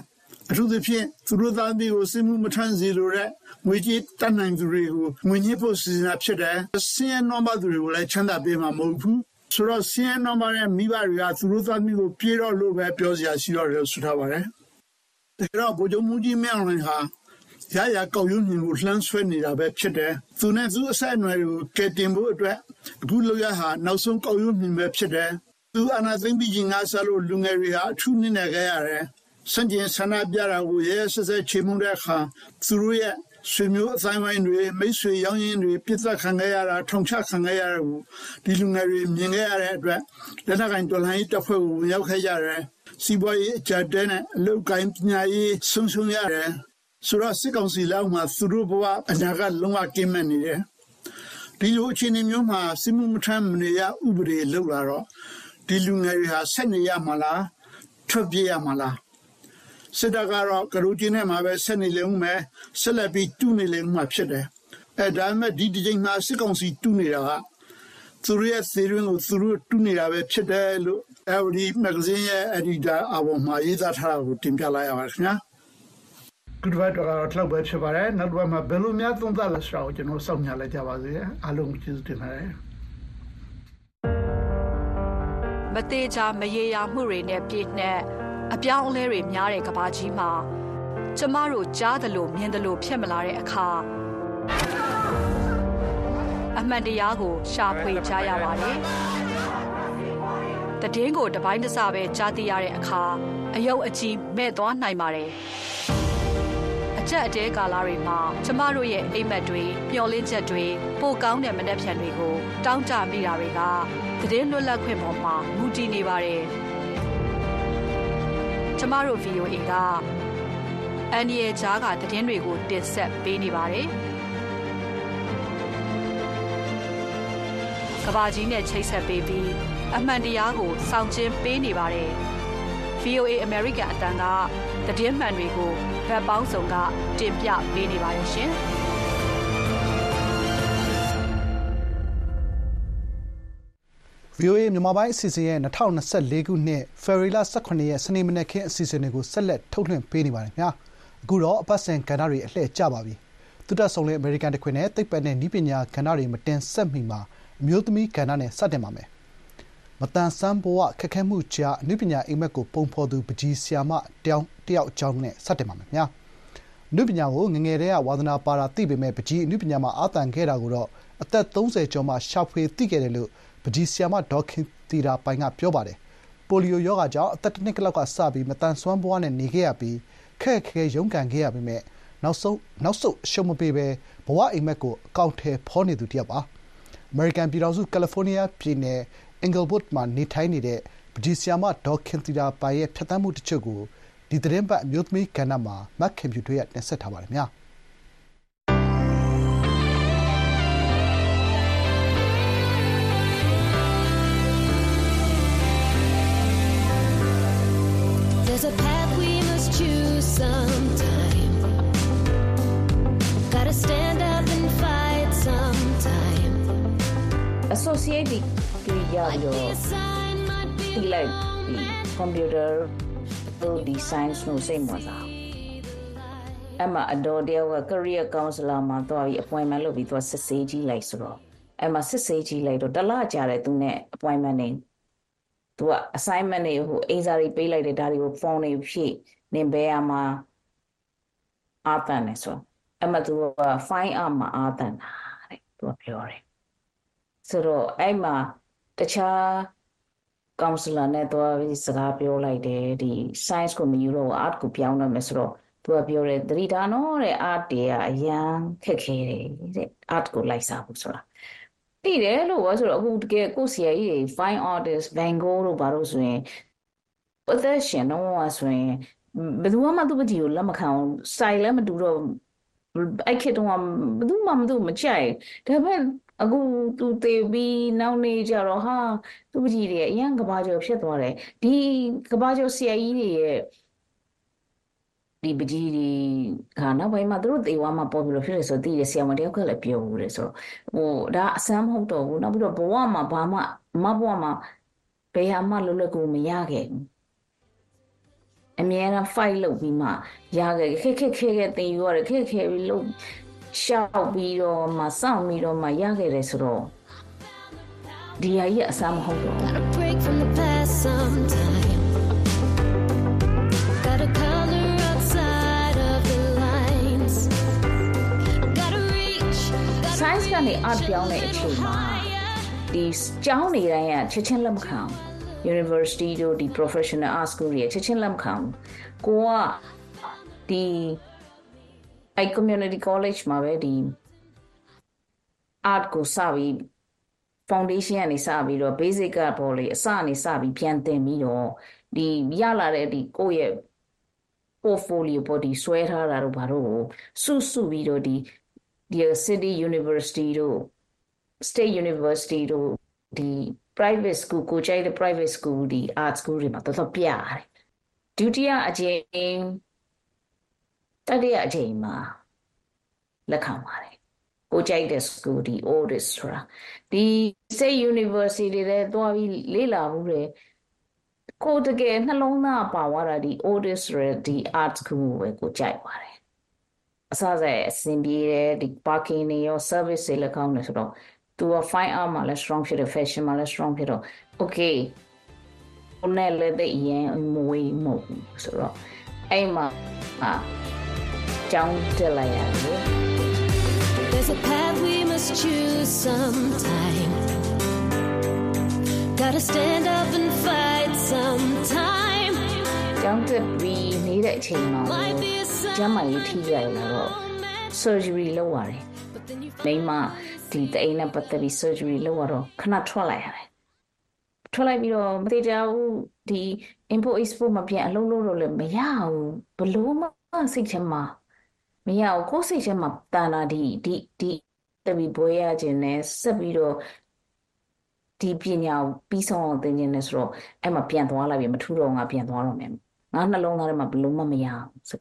အထူးသဖြင့်သူတို့သားသမီးကိုစစ်မှုမထမ်းစေလိုတဲ့ငွေကြေးတတ်နိုင်သူတွေကိုငွေညှစ်ဖို့စီစဉ်တာဖြစ်တယ်။စင်းရဲနံပါတ်သူတွေကိုလည်းချမ်းသာပေးမှာမဟုတ်ဘူး။ဆိုတော့စင်းရဲနံပါတ်ရဲ့မိဘတွေကသူတို့သားသမီးကိုပြေတော့လို့ပဲပြောစရာရှိတော့တယ်ဆိုထားပါတယ်။ဒါကြောင့်ဗိုလ်ချုပ်မှုကြီးမင်းအောင်လှိုင်ဟာ ရရကောက်ရုံမြင်ကိုလှမ်းဆွဲနေတာပဲဖြစ်တယ်။သူနဲ့သူအဆက်အနွယ်ကိုကယ်တင်ဖို့အတွက်အခုလောက်ရဟာနောက်ဆုံးကောက်ရုံမြင်ပဲဖြစ်တယ်။သူအနာသိမ့်ပြီးငါစားလို့လူငယ်တွေဟာအထူးနစ်နယ်ခဲ့ရတယ်။စံကျင်ဆန္ဒပြတာကိုရဲဆက်ဆက်ချေမှုတဲ့အခါသူတို့ရဲ့ဆွေမျိုးအတိုင်းဝိုင်းတွေမိတ်ဆွေရောင်းရင်းတွေပြစ်သက်ခံခဲ့ရတာထုံချခံခဲ့ရတာကိုဒီလူငယ်တွေမြင်ခဲ့ရတဲ့အတွက်လက်နက်ကင်တော်လှန်ရေးတပ်ဖွဲ့ကိုဝင်ရောက်ခဲ့ကြတယ်စီးပွားရေးအကြက်တဲနဲ့အလုပ်ကိုင်းပညာရေးဆုံးရှုံးရတယ် ဆိုတော့စစ်ကောင်စီလောက်မှာသူတို့ဘဝအနာကလုံးဝကင်းမဲ့နေတယ်ဒီလိုအခြေအနေမျိုးမှာစစ်မှုမထမ်းမနေရဥပဒေလောက်လာတော့ဒီလူငယ်တွေဟာဆက်နေရမှာလားထွက်ပြေးရမှာလားစစ်တပ်ကတော့ကရူတင်နဲ့မှာပဲဆက်နေလေဦးမယ်ဆက်လက်ပြီးတူးနေလေဦးမှာဖြစ်တယ်အဲဒါမဲ့ဒီဒီချိန်မှာစစ်ကောင်စီတူးနေတာကသူတို့ရဲ့သေရင်းကိုသူတို့တူးနေတာပဲဖြစ်တယ်လို့အဲဒီမဂ္ဂဇင်းရဲ့အဒီတာအပေါ်မှာရေးသားထားတာကိုတင်ပြလိုက်ရပါခင်ဗျာ ဒီဘက်တော့လောက်ပဲဖြစ်ပါတယ်နောက်တစ်ပတ်မှာဘယ်လိုများသုံးသပ်လဲဆိုတာကိုကျွန်တော်စောင့်မျှလိုက်ကြပါစေအားလုံးကျေးဇူးတင်ပါတယ်မသေးချာမရေရာမှုတွေနဲ့ပြည့်နှက်အပြောင်းအလဲတွေများတဲ့ကဘာကြီးမှာကျမတို့ကြားသလိုမြင်သလိုဖြစ်မလာတဲ့အခါအမှန်တရားကိုရှာဖွေကြရပါတယ်။တည်င်းကိုတပိုင်းတစပဲကြားသိရတဲ့အခါအယုတ်အကြီးမဲ့သွားနိုင်ပါတယ်။ အချက်အတဲကာလတွေမှာကျမတို့ရဲ့အိမ်မက်တွေပျော်လင့်ချက်တွေပိုကောင်းတဲ့မနှက်ဖြန်တွေကိုတောင်းတမိတာတွေကတည်င်းလွတ်လပ်ခွင့်ပေါ်မှာမူတည်နေပါတယ်။ကျမတို့ VOA ကအန်ဒီရဲ့ဂျားကသတင်းတွေကိုတင်ဆက်ပေးနေပါတယ်။ကဘာကြီးနဲ့ချိတ်ဆက်ပေးပြီးအမှန်တရားကိုစောင့်ကျင်းပေးနေပါတယ်။ VOA American အတန်ကတ သတင်းမှန်တွေကိုဗတ်ပေါင်းစုံကတင်ပြပေးနေပါတယ်ရှင်။ VOA မြန်မာပိုင်းအစီအစဉ်ရဲ့2024ခုနှစ်ဖေဖော်ဝါရီလ18ရက်စနေမနက်ခင်းအစီအစဉ်တွေကိုဆက်လက်ထုတ်လွှင့်ပေးနေပါတယ်ခင်ဗျာအခုတော့အပတ်စဉ်ကဏ္ဍတွေအလှည့်ကျပါပြီသုတဆုံလေးအမေရိကန်တခွင်နဲ့သိပ္ပံနဲ့ဤပညာကဏ္ဍတွေမတင်ဆက်မီမှာအမျိုးသမီးကဏ္ဍနဲ့စတင်ပါမယ် မတန်ဆန်းဘဝခက်ခဲမှုကြားအနုပညာအိမ်မက်ကိုပုံဖော်သူပကြီးဆီယာမတယောက်တယောက်အကြောင်းနဲ့စတင်ပါမယ်ခင်ဗျာအနုပညာကိုငငယ်တည်းကဝါသနာပါတာသိပေမဲ့ပကြီးအနုပညာမှာအာသန်ခဲ့တာကိုတော့အသက်30ကျော်မှရှာဖွေသိခဲ့တယ်လို့ပကြီးဆီယာမဒေါခင်တီတာပိုင်ကပြောပါတယ်ပိုလီယိုရောဂါကြောင့်အသက်တစ်နှစ်လောက်ကစပြီးမတန်ဆွမ်းဘဝနဲ့နေခဲ့ရပြီးခက်ခဲရုန်းကန်ခဲ့ရပေမဲ့နောက်ဆုံးနောက်ဆုတ်အရှုံးမပေးဘဲဘဝအိမ်မက်ကိုအကောင့်ထဲဖောနေသူတယောက်ပါအမေရိကန်ပြည်ထောင်စုကယ်လီဖိုးနီးယားပြည်နယ် အင်ဂလ်ဝုဒ်မှာ နေထိုင်နေတဲ့ပကြီးဆီယာမ ဒေါခင်တီတာပိုင်ရဲ့ ဖြတ်သန်းမှုတချို့ကို ဒီသတင်းပတ် အမျိုးသမီးကဏ္ဍမှာမတ်ခင်ဖြူထွေးက တင်ဆက်ထားပါတယ်ခင်ဗျာ There's a path we must choose sometime. Gotta stand up and fight sometime. associate တွေရပြီးတော့ဒီလိုက်ဒီ computer တို့ဒီ science ကိုစိတ်ဝင်စားအမအတော်တယောက်က career counselor မှာသွားပြီး appointment လုပ်ပြီးသွားစစ်ဆေးကြည့်လိုက်ဆိုတော့အဲ့မှာစစ်ဆေးကြည့်လိုက်တော့တစ်လကြာတယ်သူနဲ့ appointment နေသူက assignment တွေဟိုအိမ်စာတွေပေးလိုက်တယ်ဒါတွေကို phone တွေဖြည့်နေဘဲရမှာအာတန်နေဆိုအမသူက fine art မှာအာတန်တာတဲ့သူကပြောတယ်ဆိုတော့အဲ့မှာ တခြား counselor နဲ့သွားပြီးစကားပြောလိုက်တယ်ဒီ science ကိုမယူတော့ဘူး art ကိုပြောင်းတော့မယ်ဆိုတော့သူကပြောတယ်သတိထားနော်တဲ့ art တွေကအရန်ခက်ခဲတယ်တဲ့ art ကိုလိုက်စားဖို့ဆိုတာသိတယ်လို့ပြောဆိုတော့အခုတကယ်ကိုယ့်ဆရာကြီးတွေ fine artist Van Gogh တို့ဘာလို့ဆိုရင်အသက်ရှင်တော့ဆိုရင်ဘယ်သူမှသူ့ပကြီးကိုလက်မခံအောင် style လည်းမတူတော့အဲ့ခေတ်တုန်းကဘယ်သူမှမသူ့မကြိုက်ဒါပေမဲ့ အခုသူသေပြီးနောက်နေ့ကျတော့ဟာသူ့ပကြီးတွေအရန်ကဘာကျော်ဖြစ်သွားတယ်ဒီကဘာကျော်ဆရာကြီးတွေရဲ့ဒီပကြီးတွေကနောက်ပိုင်းမှာသူတို့သေသွားမှပေါ်ပြီးလို့ဖြစ်တယ်ဆိုတော့သိတယ်ဆရာမတယောက်ကလည်းပြောဘူးတယ်ဆိုတော့ဟိုဒါအဆမ်းမဟုတ်တော့ဘူးနောက်ပြီးတော့ဘဝမှာဘာမှမဘဝမှာဘယ်ဟာမှလွတ်လပ်ကိုမရခဲ့ဘူးအမြဲတမ်း fight လုပ်ပြီးမှရခဲ့ခက်ခက်ခဲခဲတင်ယူရတယ်ခက်ခဲပြီးလုပ် ရှောက်ပြီးတော့မှစောင့်ပြီးတော့မှရခဲ့တယ်ဆိုတော့ဒီဟာကြီးအဆမ်းမဟုတ်တော့ဘူး Break from the past sometime. Gotta color outside of the lines. Gotta reach. science ကနေ art ပြောင်းတဲ့အချိန်မှာဒီကျောင်းနေတိုင်းကချက်ချင်းလက်မခံဘူး university တို့ဒီ professional art school တွေချက်ချင်းလက်မခံဘူးကိုကဒီ အဲ community college မှာပဲဒီ art ကိုစပြီး foundation ကနေစပြီးတော့ basic ကပေါ်လေအစကနေစပြီးပြန်သင်ပြီးတော့ဒီရလာတဲ့ဒီကိုယ့်ရဲ့ portfolio ပေါ်ဒီဆွဲထားတာတို့ဘာတို့ကိုစုစုပြီးတော့ဒီဒီ city university တို့ state university တို့ဒီ private school ကိုကြိုက်တဲ့ private school ဒီ art school တွေမှာတော်တော်ပြရတယ်ဒုတိယအကြိမ် တတိယအကြိမ်မှာလက်ခံပါတယ်ကိုကြိုက်တဲ့ school ဒီ oldest ဆိုတာဒီ state university တွေလည်းသွားပြီးလေ့လာမှုတွေကိုတကယ်နှလုံးသားပါသွားတာဒီ oldest ဆိုတဲ့ဒီ art school ကိုပဲကိုကြိုက်ပါတယ်အစစအဆင်ပြေတယ်ဒီ parking တွေရော service တွေလည်းကောင်းတယ်ဆိုတော့သူက fine art မှာလည်း strong ဖြစ်တယ် fashion မှာလည်း strong ဖြစ်တော့ okay ဘုန်းနဲ့လည်းသိပ်အရင်မဝေးမဟုတ်ဘူးဆိုတော့အဲ့မှာအာ ကြောင်းတက်လိုက်ရတယ် There's a path we must choose sometime. Gotta stand up and fight sometime. ကြောင်းတက်ပြီးနေတဲ့အချိန်မှာကျမ်းမာရေးထိကြရလာတော့ surgery လုပ်ရတယ်မိမဒီတအိမ်နဲ့ပတ်သက်ပြီး surgery လုပ်ရတော့ခဏထွက်လိုက်ရတယ်ထွက်လိုက်ပြီးတော့မသေးကြဘူးဒီ import export မပြန်အလုပ်လုပ်လို့လည်းမရဘူးဘလို့မှစိတ်ထဲမှာ မရဘူးကိုယ်စိတ်ထဲမှာတန်တာဒီဒီဒီတပီဘွေးရခြင်းနဲ့ဆက်ပြီးတော့ဒီပညာကိုပြီးဆုံးအောင်သင်ခြင်းနဲ့ဆိုတော့အဲ့မှာပြန်သွားလိုက်ပြီမထူတော့ငါပြန်သွားတော့မယ်ငါနှလုံးသားထဲမှာဘယ်လို့မှမရဘူးဆို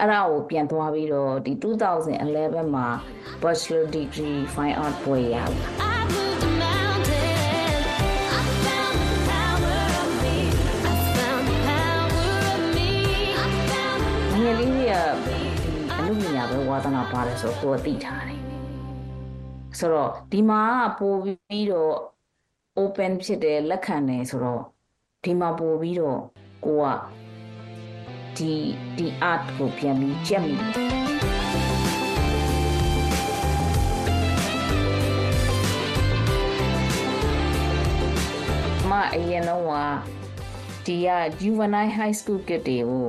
အဲ့ဒါကိုပြန်သွားပြီးတော့ဒီ2011မှာ Bachelor Degree Fine Art ပွဲရတယ်ငယ်လေးတွေက ဒီအမှုပညာပဲဝါသနာပါတယ်ဆိုတော့ကိုယ်ကသိထားတယ်ဆိုတော့ဒီမှာကပို့ပြီးတော့ open ဖြစ်တယ်လက်ခံတယ်ဆိုတော့ဒီမှာပို့ပြီးတော့ကိုကဒီဒီ art ကိုပြန်ပြီးကြက်မိတယ်အမအရင်တော့ကဒီက juvenile high school kid တွေကို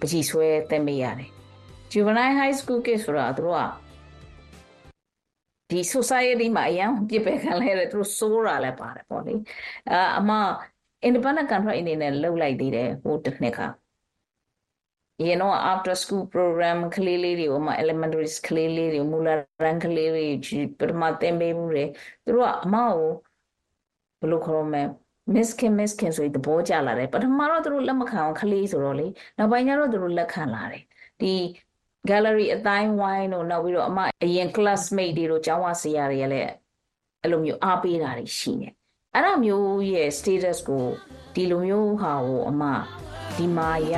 ပကြီးဆွဲတက်မိရတယ် juvenile high school kid ဆိုတာသူတို့ကဒီ society မှာအရင်ပြစ်ပယ်ခံလိုက်ရတယ်သူတို့စိုးတာလည်းပါတယ်ပေါ့လေအာအမ independent contract အနေနဲ့လုပ်လိုက်သေးတယ်ဟိုတစ်နှစ်ခါရေတော့ after school program ကလေးလေးတွေကိုမှ elementary ကလေးလေးတွေမူလတန်းကလေးတွေပထမသင်ပေးမှုတွေသူတို့ကအမကိုဘယ်လိုခေါ်မလဲ miss kim miss kim ဆိုပြီးသဘောကျလာတယ်ပထမတော့သူတို့လက်မခံအောင်ကလေးဆိုတော့လေနောက်ပိုင်းကျတော့သူတို့လက်ခံလာတယ်ဒီ gallery အတိုင်းဝိုင်းတို့နောက်ပြီးတော့အမအရင် classmate တွေတို့ကျောင်းဝဆရာတွေကလည်းအဲ့လိုမျိုးအားပေးတာတွေရှိနေအဲ့ဒါမျိုးရဲ့ status ကိုဒီလိုမျိုးဟာကိုအမဒီမာရ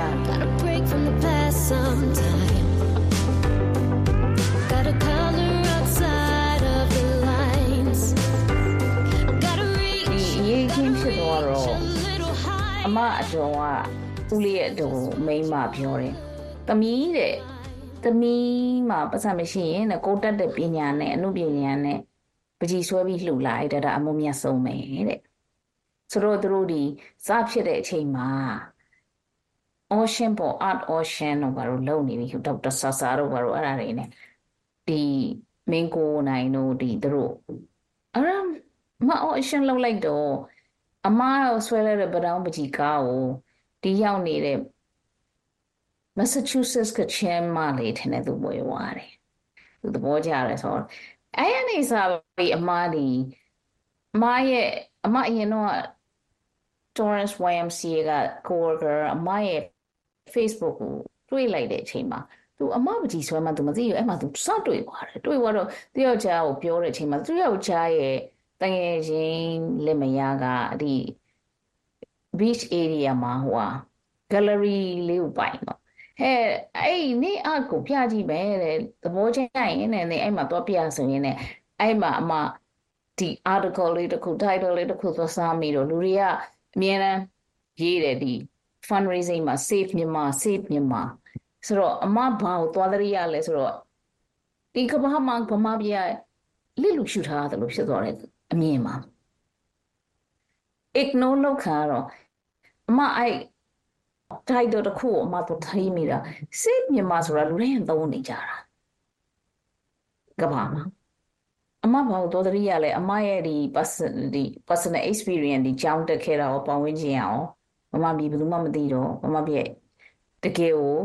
break from the past sometime. Gotta color outside of the lines. Gotta ဒီ reach အရေးချင်းဖြစ်သွားတော့အမအကျော်ကဦးလေးရဲ့အတူမိန်းမပြောတယ်။သမီးတဲ့ သမီးမှာပတ်စံမရှိရင်တဲ့ကိုတက်တဲ့ပညာနဲ့အမှုပညာနဲ့ပကြီးဆွဲပြီးလှူလိုက်တဲ့ဒါအမှုမြတ်ဆုံးပဲတဲ့။ဆိုတော့သူတို့ဒီစဖြစ်တဲ့အချိန်မှာ ocean ပေါ် art ocean တို့ဘာလို့လုပ်နေပြီဒေါက်တာဆာဆာတို့ဘာလို့အဲ့ဒါတွေနဲ့ဒီမင်းကိုနိုင်တို့ဒီသူတို့အဲ့ဒါမ ocean လောက်လိုက်တော့အမရောဆွဲလိုက်တဲ့ပတောင်းပကြီးကားကိုဒီရောက်နေတဲ့ Massachusetts ကချမ်းမလေးထင်တဲ့သူဝယ်သွားတယ်သူသဘောကျတယ်ဆိုတော့အဲ့ရနေစားပြီးအမဒီအမရဲ့အမအရင်တော့ Torrance YMCA က coworker အမရဲ့ Facebook ကိုတွေ့လိုက်တဲ့အချိန်မှာသူအမပကြီးဆွဲမှသူမသိဘူးအဲ့မှာသူစတွေ့သွားတယ်တွေ့သွားတော့သူယောက်ျားကိုပြောတဲ့အချိန်မှာသူယောက်ျားရဲ့တငယ်ချင်းလက်မယားကဒီ beach area မှာဟိုဟာ gallery လေးကိုပိုင်တော့ ဟဲ့အဲ့နေ့အကိုပြကြည့်မယ်တဲ့သဘောကျရင်နဲ့နေအဲ့မှာတော့ပြဆိုရင်နဲ့အဲ့မှာအမဒီ article လေးတစ်ခု title လေးတစ်ခုသွားစားမိတော့လူတွေကအမြဲတမ်းရေးတယ်ဒီ fundraising မှာ save မြန်မာ save မြန်မာဆိုတော့အမဘာကိုသွားတရိရလဲဆိုတော့ဒီကမ္ဘာမှာဗမာပြည်ကလစ်လူရှုထားတယ်လို့ဖြစ်သွားတယ်အမြင်မှာ ignore လောက်ခါတော့အမအဲ့ title တစ်ခုကိုအမတို့ထိမိတာ save မြန်မာဆိုတာလူတိုင်းသုံးနေကြတာကမ္ဘာမှာအမဘာလို့တော်တရိရလဲအမရဲ့ဒီ person ဒီ personal experience ဒီကြောင်းတက်ခဲ့တာရောပတ်ဝန်းကျင်ရောမမပြည်ဘယ်သူမှမသိတော့မမပြည်ရဲ့တကယ်ကို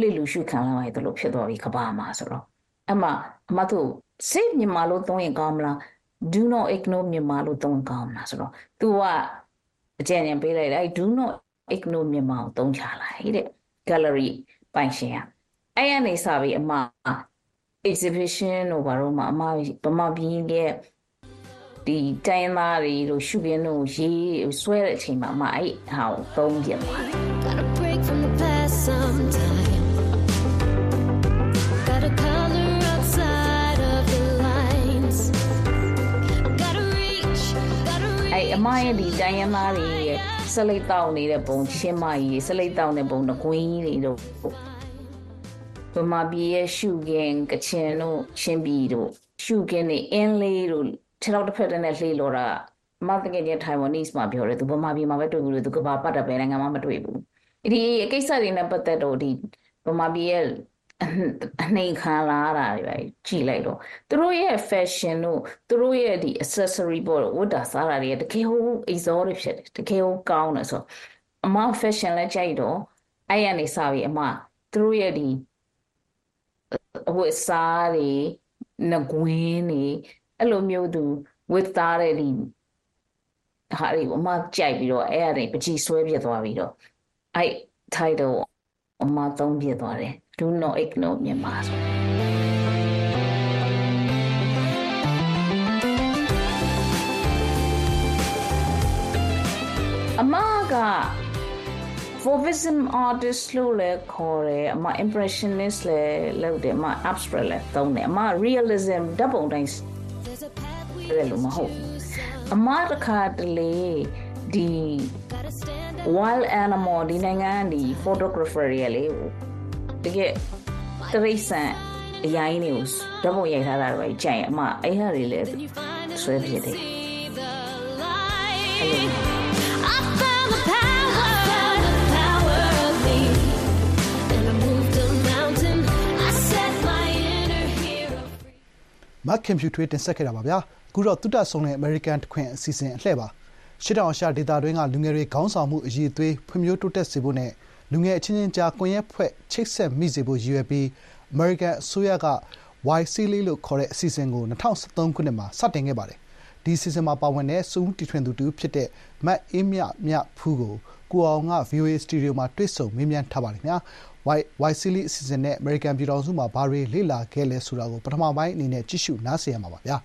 လိလူရှုခံလာရတယ်လို့ဖြစ်သွားပြီကဘာမှာဆိုတော့အမအမတို့ save မြန်မာလို့သုံးရင်ကောင်းမလား do not ignore မြန်မာလို့သုံးရင်ကောင်းမလားဆိုတော့ तू ကအကြံဉာဏ်ပေးလိုက်တယ်အဲ do not ignore မြန်မာကိုသုံးချလိုက်တဲ့ gallery ပိုင်ရှင်ကအဲ့ရနေစပြီးအမ exhibition တို့ဘာလို့မှအမဗမာပြည်ရဲ့ဒီတိုင်းရင်းသားတွေတို့ရှုခင်းတို့ရေးဆွဲတဲ့အချိန်မှာအမအဲ့ဟာကိုသုံးပြသွားတယ် Gotta break from the past sometime. Gotta color outside of the lines. Gotta reach, gotta အဲ့အမရဲ့ဒီတိုင်းရင်းသားတွေရဲ့စလိတ်တောက်နေတဲ့ပုံချင်းမကြီးစလိတ်တောက်နေပုံတကွင်းကြီးတွေတို့ဗမာပြည်ရဲ့ရှုခင်းကချင်တို့ချင်းပြည်တို့ရှုခင်းနေအင်းလေးတို့ခြေထောက်တစ်ဖက်တည်းနဲ့လှေလော်တာမတကယ်ချင်း Taiwanese မှာပြောတယ်သူဗမာပြည်မှာပဲတွေ့ဘူးလေသူကဘာပတ်တယ်ပဲနိုင်ငံမှာမတွေ့ဘူးဒီအကိစ္စတွေနဲ့ပတ်သက်တော့ဒီဗမာပြည်ရဲ့ အနှိမ်ခံလာရတာတွေပဲကြည်လိုက်တော့သူတို့ရဲ့ fashion တို့သူတို့ရဲ့ဒီ accessory ပေါ့ဝတ်တာစားတာတွေကတကယ်ဟို exotic ဖြစ်တယ်တကယ်ဟိုကောင်းတယ်ဆိုတော့အမ fashion လည်းကြိုက်တော့အဲ့ရနေစပြီအမသူတို့ရဲ့ဒီအဝတ်အစားတွေငကွင်းတွေအဲ့လိုမျိုးသူဝတ်သားတဲ့ဒီဟာတွေကိုအမကြိုက်ပြီးတော့အဲ့အရာတွေပကြီးဆွဲပြစ်သွားပြီးတော့အဲ့ title အမသုံးပြသွားတယ် do not ignore မြန်မာဆိုအမက Fauvism artist လို့လည်းခေါ်တယ်အမ impressionist လည်းလုပ်တယ်အမ abstract လည်းသုံးတယ်အမ realism ဓာတ်ပုံတိုင်းတယ်လို့မဟုတ်ဘူးအမတခါတလေဒီ wild animal ဒီနိုင်ငံကဒီ photographer တွေလေ တကယ်တရိษံအရင်တွေကိုဓာတ်ပုံရိုက်ထားတာတွေကြိုင်အမအဲ့ဟာတွေလည်းဆွဲပြတယ်အဲ့လို I found the power, the power of me. And I moved a mountain. I set my inner hero မတ်ကွန်ပျူတာတင်ဆက်ခဲ့တာပါဗျာအခုတော့တုတ္တဆုံးတဲ့ American တခွင်အစီအစဉ်အလှည့်ပါရှစ်တောင်အာရှဒေသတွင်းကလူငယ်တွေခေါင်းဆောင်မှုအရေးအသွေးဖွံ့ဖြိုးတိုးတက်စေဖို့နဲ့ လူငယ်အချင်းချင်းကြားကွန်ရက်ဖွဲ့ချိတ်ဆက်မိစေဖို့ရည်ရွယ်ပြီး American အစိုးရက YC လေးလို့ခေါ်တဲ့အစီအစဉ်ကို2013ခုနှစ်မှာစတင်ခဲ့ပါတယ်ဒီအစီအစဉ်မှာပါဝင်တဲ့စုံတီထွင်သူတူဖြစ်တဲ့မတ်အေးမြမြဖူးကိုကိုအောင်က VOA စတူဒီယိုမှာတွေ့ဆုံမေးမြန်းထားပါတယ်ခင်ဗျာ Y YC လေးအစီအစဉ်နဲ့ American ပြည်တော်စုမှာဘာတွေလေ့လာခဲ့လဲဆိုတာကိုပထမပိုင်းအနေနဲ့ကြည့်ရှုနားဆင်ရမှာပါဗျာ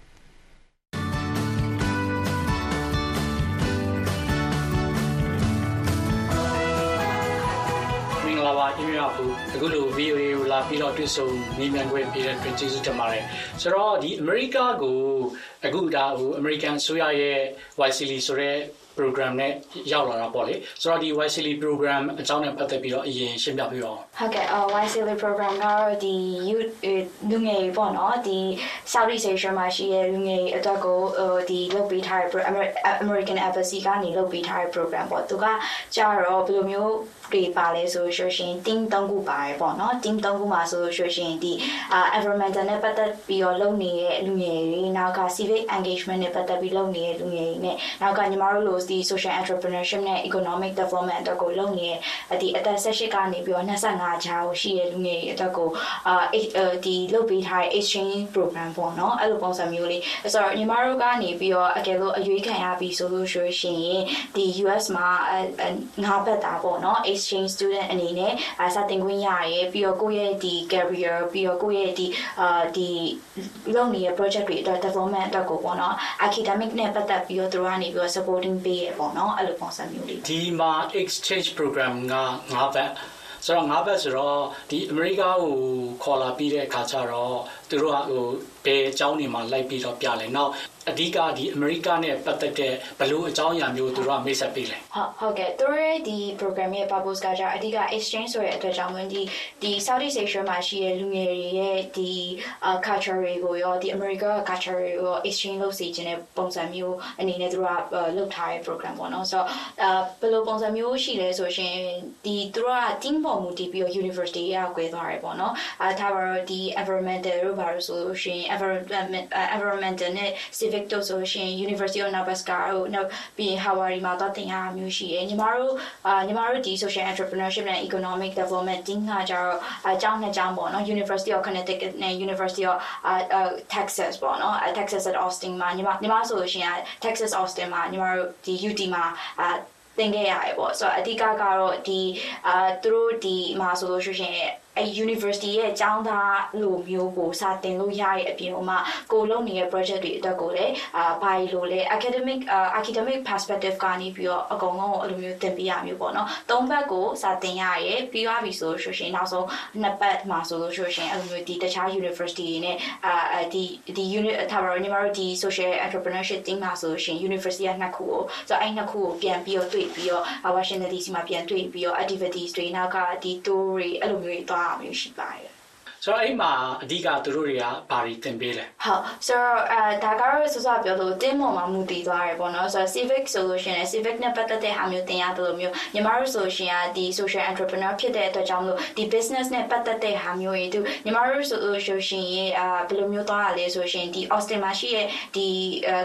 ရဘူးအခုလို VOA ကိုလာပြီးတော့တွေ့ဆုံမေးမြန်းခွင့်ပေးတဲ့အတွက်ကျေးဇူးတင်ပါတယ်ဆိုတော့ဒီ America ကိုအခုဒါဟို American အစိုးရရဲ့ YCL ဆိုတဲ့ program နဲ့ရောက်လာတာပေါ့လေဆိုတော့ဒီ YCL program အကြောင်းနဲ့ပတ်သက်ပြီးတော့အရင်ရှင်းပြပေးပါဦးဟုတ်ကဲ့အော် YCL program ကတော့ဒီ youth လူငယ်တွေပေါ့နော်ဒီ Southeast Asia မှာရှိတဲ့လူငယ်တွေအတွက်ကိုဟိုဒီလုပ်ပေးထားတဲ့ pro- Amer- American Embassy ကနေလုပ်ပေးထားတဲ့ program ပေါ့သူကကြတော့ဘယ်လိုမျိုးတွေပါလဲဆိုလို့ရှိရင် team ၃ခုပါတယ်ပေါ့နော် team ၃ခုမှာဆိုလို့ရှိရင်ဒီအာ environmental နဲ့ပတ်သက်ပြီးတော့လုပ်နေတဲ့လူငယ်တွေနောက်က civic engagement နဲ့ပတ်သက်ပြီးလုပ်နေတဲ့လူငယ်တွေနဲ့နောက်ကညီမတို့လိုဒီ social entrepreneurship နဲ့ economic development အတွက်ကိုလုပ်နေတဲ့ဒီအသက်18ကနေပြီးတော့25ကြားကိုရှိတဲ့လူငယ်တွေအတွက်ကိုအာအဲ့အဲ့ဒီလုပ်ပေးထားတဲ့ exchange program ပေါ့နော်အဲ့လိုပုံစံမျိုးလေးဆိုတော့ညီမတို့ကနေပြီးတော့အကယ်လို့အရွေးခံရပြီဆိုလို့ရှိရင်ဒီ US မှာငါးဘက်တာပေါ့နော် exchange student အနေနဲ့အာစတင်ခွင့်ရရဲပြီးတော့ကိုယ့်ရဲ့ဒီ career ပြီးတော့ကိုယ့်ရဲ့ဒီအာဒီလုပ်နေတဲ့ project တွေအတွက် development အတွက်ကိုပေါ့နော် academic နဲ့ပတ်သက်ပြီးတော့သူတို့ကနေပြီးတော့ supporting ပေးရပေါ့နော်အဲ့လိုပုံစံမျိုးလေးဒီမှာ exchange program က9ဘက်ဆိုတော့9ဘက်ဆိုတော့ဒီအမေရိကကိုခေါ်လာပြီးတဲ့အခါကျတော့သူတို့ကဟိုဘယ်အကြောင်းတွေမှာလိုက်ပြီးတော့ပြလဲနောက်အဓိကဒီအမေရိကနဲ့ပတ်သက်တဲ့ဘလို့အကြောင်းအရာမျိုးသူတို့ကမိတ်ဆက်ပေးလဲဟုတ်ဟုတ်ကဲ့သူတို့ရဲ့ဒီ program ရဲ့ purpose ကကြအဓိက exchange ဆိုတဲ့အတွက်ကြောင့်မလို့ဒီဒီ Southeast Asia မှာရှိတဲ့လူငယ်တွေရဲ့ဒီအာ culture တွေကိုရောဒီ America culture တွေကိုရော exchange လုပ်စေခြင်းတဲ့ပုံစံမျိုးအနေနဲ့သူတို့ကအာလုပ်ထားတဲ့ program ပေါ့နော်ဆိုတော့အာဘယ်လိုပုံစံမျိုးရှိလဲဆိုရှင်ဒီသူတို့က team ပေါ်မူတည်ပြီးတော့ university ရကွဲသွားတယ်ပေါ့နော်အာထားပါတော့ဒီ environmental တို့ ဘာလို့ဆိုလို့ရှိရင် environment environmental နဲ့ civic တို့ဆိုလို့ရှိရင် University of Nebraska တို့နောက်ပြီးရင် Hawaii မှာတော့သင်ရတာမျိုးရှိတယ်ညီမတို့အာညီမတို့ဒီ social entrepreneurship နဲ့ economic development team ကကြတော့အကြောင်းနှစ်ကြောင်းပေါ့နော် University of Connecticut နဲ့ University of အာအာ Texas ပေါ့နော်အဲ Texas at Austin မှာညီမညီမဆိုလို့ရှိရင် Texas Austin မှာညီမတို့ဒီ UT မှာအာသင်ခဲ့ရတယ်ပေါ့ဆိုတော့အဓိကကတော့ဒီအာသူတို့ဒီမှာဆိုလို့ရှိရင် အဲ university ရဲ့အကြောင်းသားလိုမျိုးကိုစာတင်လို့ရတဲ့အပြင်ဟိုမှာကိုလုပ်နေတဲ့ project တွေအတွက်ကိုလည်းအာဘာလို့လဲ academic academic perspective ကနေပြီးတော့အကုန်လုံးကိုအဲ့လိုမျိုးသင်ပေးရမျိုးပေါ့နော်သုံးဘက်ကိုစာတင်ရရဲပြီးသွားပြီဆိုလို့ရှိရင်နောက်ဆုံးနှစ်ပတ်မှာဆိုလို့ရှိရင်အဲ့လိုမျိုးဒီတခြား university တွေနဲ့အာဒီဒီ unit ထားပါတော့ညီမတို့ဒီ social entrepreneurship team မှာဆိုလို့ရှိရင် university ကနှစ်ခုကိုဆိုတော့အဲ့နှစ်ခုကိုပြန်ပြီးတော့တွေ့ပြီးတော့ Washington DC မှာပြန်တွေ့ပြီးတော့ activities တွေနောက်ကဒီ tour တွေအဲ့လိုမျိုးတွေသွားအောင်မျိုးရှိပါတယ် ဆိုတော့အဲ့မှာအဓိကသူတို့တွေကဘာတွေသင်ပေးလဲဟုတ်ဆိုတော့အဲဒါကတော့စောစောပြောလို့တင်းပေါ်မှာမူတည်သွားတယ်ပေါ့နော်ဆိုတော့ civic ဆိုလို့ရှိရင် civic နဲ့ပတ်သက်တဲ့ဟာမျိုးသင်ရတယ်လို့မျိုးညီမတို့ဆိုလို့ရှိရင်ဒီ social entrepreneur ဖြစ်တဲ့အတွက်ကြောင့်မလို့ဒီ business နဲ့ပတ်သက်တဲ့ဟာမျိုးတွေသူညီမတို့ဆိုလို့ရှိရင်အာဘယ်လိုမျိုးသွားရလဲဆိုရှင်ဒီ Austin မှာရှိတဲ့ဒီ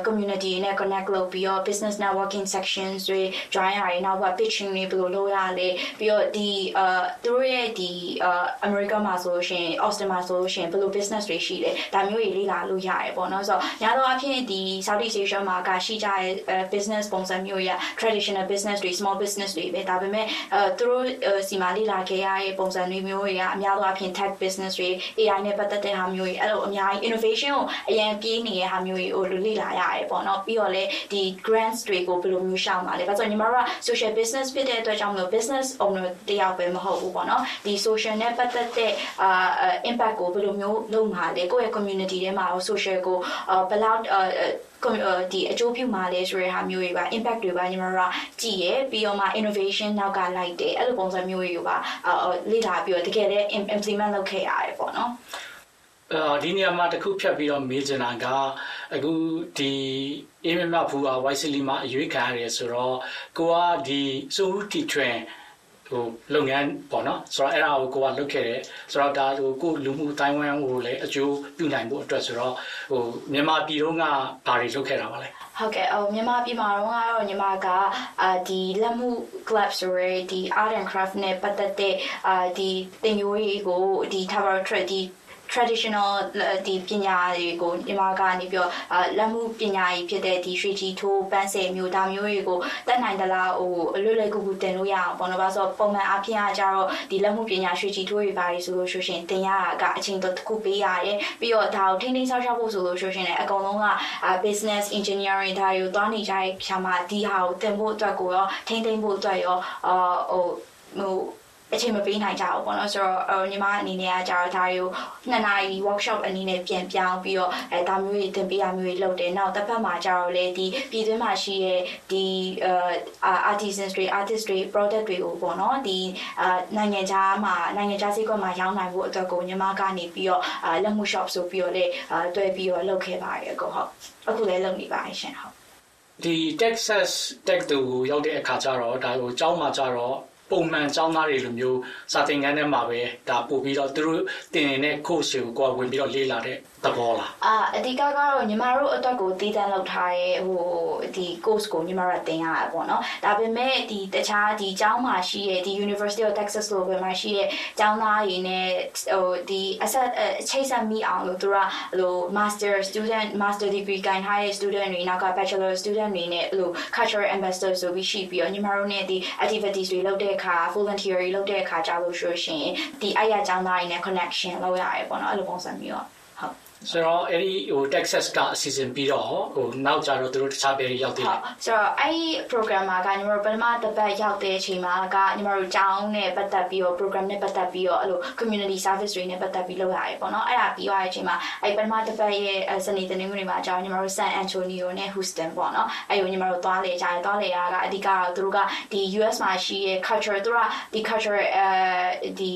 community နဲ့ connect လုပ်ပြီးတော့ business networking sections တွေ join ရတယ်နောက်ဘာ pitching တွေဘယ်လိုလုပ်ရလဲပြီးတော့ဒီအာသူတို့ရဲ့ဒီအာ America မှာဆိုလို့ရှိရင် Austin မှာဆိုလို့ရှိရင်ဘယ်လို business တွေရှိလဲဒါမျိုးတွေလေ့လာလို့ရတယ်ပေါ့နော်ဆိုတော့ညာတော့အဖြစ်ဒီ Southeast Asia မှာကရှိကြတဲ့ business ပုံစံမျိုးရ traditional business တွေ small business တွေပဲဒါပေမဲ့အဲသူတို့စီမှာလေ့လာခဲ့ရတဲ့ပုံစံတွေမျိုးတွေကအများသောအားဖြင့် tech business တွေ AI နဲ့ပတ်သက်တဲ့ဟာမျိုးတွေအဲ့လိုအများကြီး innovation ကိုအရင်ပြေးနေတဲ့ဟာမျိုးတွေကိုလေ့လာရတယ်ပေါ့နော်ပြီးတော့လေဒီ grants တွေကိုဘယ်လိုမျိုးရှောင်ပါလဲဘာလို့ညီမတို့က social business ဖြစ်တဲ့အတွက်ကြောင့်မလို့ business owner တယောက်ပဲမဟုတ်ဘူးပေါ့နော်ဒီ social နဲ့ပတ်သက်တဲ့အာ impact ကိုဘယ်လိုမျိုးလုပ်မှာလဲကိုယ့်ရဲ့ community ထဲမှာ social ကိုဘယ်လောက်ဒီအကျိုးပြုမှာလဲဆိုတဲ့ဟာမျိုးတွေပါ impact တွေပါညီမတို့ကကြည့်ရပြီးတော့မှ innovation နောက်ကလိုက်တယ်အဲ့လိုပုံစံမျိုးတွေကိုပါလေ့လာပြီးတော့တကယ်လည်း implement လုပ်ခဲ့ရတယ်ပေါ့နော်အာဒီနေရာမှာတစ်ခုဖြတ်ပြီးတော့မေးချင်တာကအခုဒီအေးမမဖူက YCL မှာအရွေးခံရတယ်ဆိုတော့ကိုကဒီစိုးဦးတီထွင် ဟိုလုပ်ငန်းပေါ့နော်ဆိုတော့အဲ့ဒါကိုကိုကလုပ်ခဲ့တယ်ဆိုတော့ဒါဟိုကိုလူမှုတိုင်းဝမ်ကိုလည်းအကျိုးပြုနိုင်ဖို့အတွက်ဆိုတော့ဟိုမြန်မာပြည်တော့ကဘာတွေလုပ်ခဲ့တာပါလဲဟုတ်ကဲ့အော်မြန်မာပြည်မှာတော့ကတော့ညီမကအာဒီလက်မှု club ဆိုရယ်ဒီ art and craft နဲ့ပတ်သက်တဲ့အာဒီသင်ရိုးတွေကိုဒီ tower trade ဒီ traditional ဒီပညာတွေကိုညီမကနေပြီးတော့လက်မှုပညာကြီးဖြစ်တဲ့ဒီရွှေကြီးထိုးပန်းဆယ်မျိုးဒါမျိုးတွေကိုတက်နိုင်သလားဟိုလွတ်လပ်ကူကူတင်လို့ရအောင်ပေါ့နော်။ဘာလို့ဆိုပုံမှန်အဖြစ်အကြတော့ဒီလက်မှုပညာရွှေကြီးထိုးတွေပါဆိုလို့ဆိုရှင်တင်ရတာကအချိန်တစ်ခုပေးရတယ်။ပြီးတော့ဒါကိုထိန်းသိမ်းဆောက်ရှောက်ဖို့ဆိုလို့ဆိုရှင်လည်းအကုန်လုံးက business engineering ဒါတွေကိုသွားနေကြတဲ့ဖြာမှာဒီဟာကိုတင်ဖို့အတွက်ကိုရောထိန်းသိမ်းဖို့အတွက်ရောအာဟိုဟို အချိန်မပေးနိုင်ကြဘူးပေါ့နော်ဆိုတော့ညီမအနေနဲ့ကကြတော့ဒါတွေကိုနှစ်နာရီ workshop အနေနဲ့ပြန်ပြောင်းပြီးတော့အဲဒါမျိုးတွေသင်ပေးရမျိုးတွေလုပ်တယ်နောက်တစ်ဖက်မှာကြတော့လေဒီပြည်တွင်းမှာရှိတဲ့ဒီအဲ artisans တွေ artist တွေ product တွေကိုပေါ့နော်ဒီအာနိုင်ငံခြားမှာနိုင်ငံခြားစီးကွက်မှာရောင်းနိုင်ဖို့အတွက်ကိုညီမကနေပြီးတော့အာလက်မှု shop ဆိုပြီးတော့လေအာတွဲပြီးတော့လုပ်ခဲ့ပါတယ်ကိုဟုတ်အခုလည်းလုပ်နေပါတယ်ရှင်ဟုတ်ဒီ Texas Tech တူကိုရောက်တဲ့အခါကျတော့ဒါကိုကျောင်းမှာကျတော့ ပုံမှန်ကျောင်းသားတွေလိုမျိုးစာသင်ခန်းထဲမှာပဲဒါပို့ပြီးတော့သူတို့တင်နေတဲ့ course ကိုကိုယ်ဝင်ပြီးတော့လေ့လာတဲ့ သဘောလားအာအဓိကကတော့ညီမတို့အတွက်ကိုတည်တံ့လောက်ထားရဲဟိုဒီ course ကိုညီမတို့တင်ရတာပေါ့နော်ဒါပေမဲ့ဒီတခြားဒီကျောင်းမှာရှိရဲ့ဒီ University of Texas လိုပဲမှာရှိရဲ့ကျောင်းသားတွေနဲ့ဟိုဒီအဆက်ချိတ်ဆက်မိအောင်လို့သူကဟို master student master degree ကိုင်ထားတဲ့ student တွေနောက်က bachelor student တွေနဲ့ဟို cultural ambassador ဆိုပြီးရှိပြီးတော့ညီမတို့နဲ့ဒီ activities တွေလုပ်တဲ့အခါ volunteer တွေလုပ်တဲ့အခါကြာလို့ဆိုရှင်ဒီအဲ့ရကျောင်းသားတွေနဲ့ connection လုပ်ရတယ်ပေါ့နော်အဲ့လိုပုံစံမျိုးဟုတ် ဆိုတော့အဲ့ဒီဟို Texas ကအစီအစဉ်ပြီးတော့ဟိုနောက်ကြတော့သူတို့တခြားပြည်ရောက်သေးတယ်ဆိုတော့အဲ့ဒီ program မှာကညီမတို့ပထမတစ်ပတ်ရောက်တဲ့အချိန်မှာကညီမတို့ကျောင်းနဲ့ပတ်သက်ပြီးတော့ program နဲ့ပတ်သက်ပြီးတော့အဲ့လို community service တွေနဲ့ပတ်သက်ပြီးလုပ်ရတယ်ပေါ့နော်အဲ့ဒါပြီးသွားတဲ့အချိန်မှာအဲ့ပထမတစ်ပတ်ရဲ့စနေတနင်္ဂနွေမှာကျောင်းညီမတို့ San Antonio နဲ့ Houston ပေါ့နော်အဲ့ဒီညီမတို့သွားလေကြတယ်သွားလေရတာကအဓိကတော့သူတို့ကဒီ US မှာရှိရဲ့ culture သူတို့ကဒီ culture အဲဒီ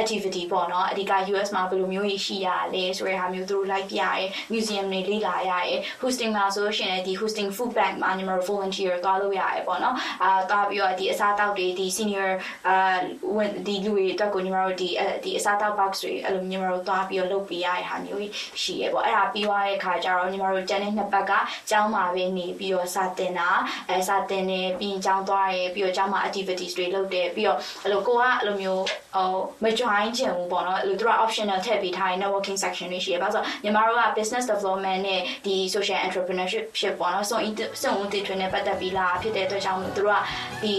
activity ပေါ့နော်အဓိက US မှာဘယ်လိုမျိုးကြီးရှိရလဲဆိုတဲ့ဟာမျိုးသူတို့ like ပြရဲ museum တွေလေ့လာရရဲ hosting မှာဆိုလို့ရှိရင်လည်းဒီ hosting food bank မှာညီမတို့ volunteer သွားလို့ရရဲပေါ့နော်အာသွားပြီးတော့ဒီအစားတောက်တွေဒီ senior အာဝင်ဒီလူတွေအတွက်ကိုညီမတို့ဒီဒီအစားတောက် box တွေအဲ့လိုညီမတို့သွားပြီးတော့လုပ်ပေးရတဲ့ဟာမျိုးရှိရဲပေါ့အဲ့ဒါပြီးသွားတဲ့ခါကျတော့ညီမတို့ကျန်တဲ့နှစ်ပတ်ကကျောင်းမှာပဲနေပြီးတော့စာသင်တာအဲစာသင်နေပြီးရင်ကျောင်းသွားရဲပြီးတော့ကျောင်းမှာ activities တွေလုပ်တယ်ပြီးတော့အဲ့လိုကိုကအဲ့လိုမျိုးဟိုမ join ချင်ဘူးပေါ့နော်အဲ့လိုသူက optional ထည့်ပေးထားတဲ့ networking section တွေရှိရဲဘာလို့ဆိုညီမတို့က business development နဲ့ဒီ social entrepreneurship ဖြစ်ပေါ့နော်စုံစုံဦးတည်ထွင်နဲ့ပတ်သက်ပြီးလာဖြစ်တဲ့အတွက်ကြောင့်မို့သူတို့ကဒီ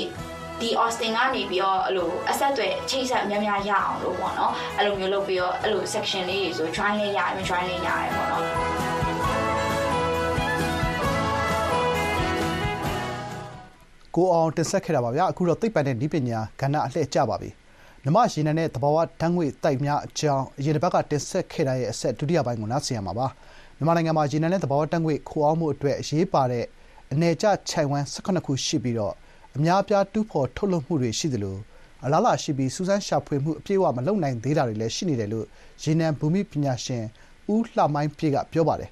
ဒီ Austin ကနေပြီးတော့အဲ့လိုအဆက်အသွယ်ချိတ်ဆက်များများရအောင်လို့ပေါ့နော်အဲ့လိုမျိုးလုပ်ပြီးတော့အဲ့လို section လေးတွေဆို join လေးရတယ်မ join လေးရတယ်ပေါ့နော်ကိုအောင်တင်ဆက်ခဲ့တာပါဗျာအခုတော့သိပ္ပံနဲ့ဤပညာကဏ္ဍအလှည့်ကျပါပြီ မြမရေနံနဲ့တဘာဝဓာတ်ငွေတိုက်များအကြောင်းအရင်တစ်ပတ်ကတင်ဆက်ခဲ့တာရဲ့အဆက်ဒုတိယပိုင်းကိုနားဆင်ရမှာပါမြန်မာနိုင်ငံမှာရေနံနဲ့တဘာဝဓာတ်ငွေခိုအောင်မှုအတွက်အရေးပါတဲ့အနေကျခြိုင်ဝမ်18ခုရှိပြီးတော့အများအပြားတူးဖော်ထုတ်လုပ်မှုတွေရှိသလိုအလားလာရှိပြီးစူးစမ်းရှာဖွေမှုအပြည့်အဝမလုပ်နိုင်သေးတာတွေလည်းရှိနေတယ်လို့ရေနံဘူမိပညာရှင်ဦးလှမိုင်းပြေကပြောပါတယ်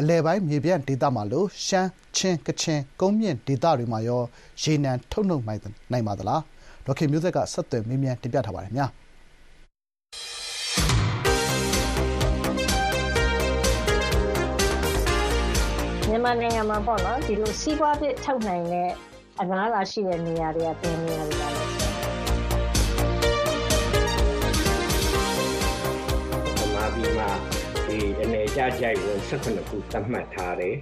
အလဲပိုင်းမြေပြန့်ဒေသမှာလို့ရှမ်းချင်းကချင်ကုန်းမြင့်ဒေသတွေမှာရောရေနံထုတ်နှုတ်နိုင်ပါသလား ဒေါက်ခင်မျိုးသက်က ဆက်သွယ်မေးမြန်းတင်ပြထားပါတယ်များမြန်မာနိုင်ငံမှာပေါ့နော်ဒီလို စီးပွားဖြစ်ထုတ်နိုင်တဲ့ အလားအလာရှိတဲ့ နေရာတွေကပြင်နေရာတွေပါလဲကပြည်မှာဒီအနေကြကြိုက်ဝင်18ခု သတ်မှတ်ထားတယ်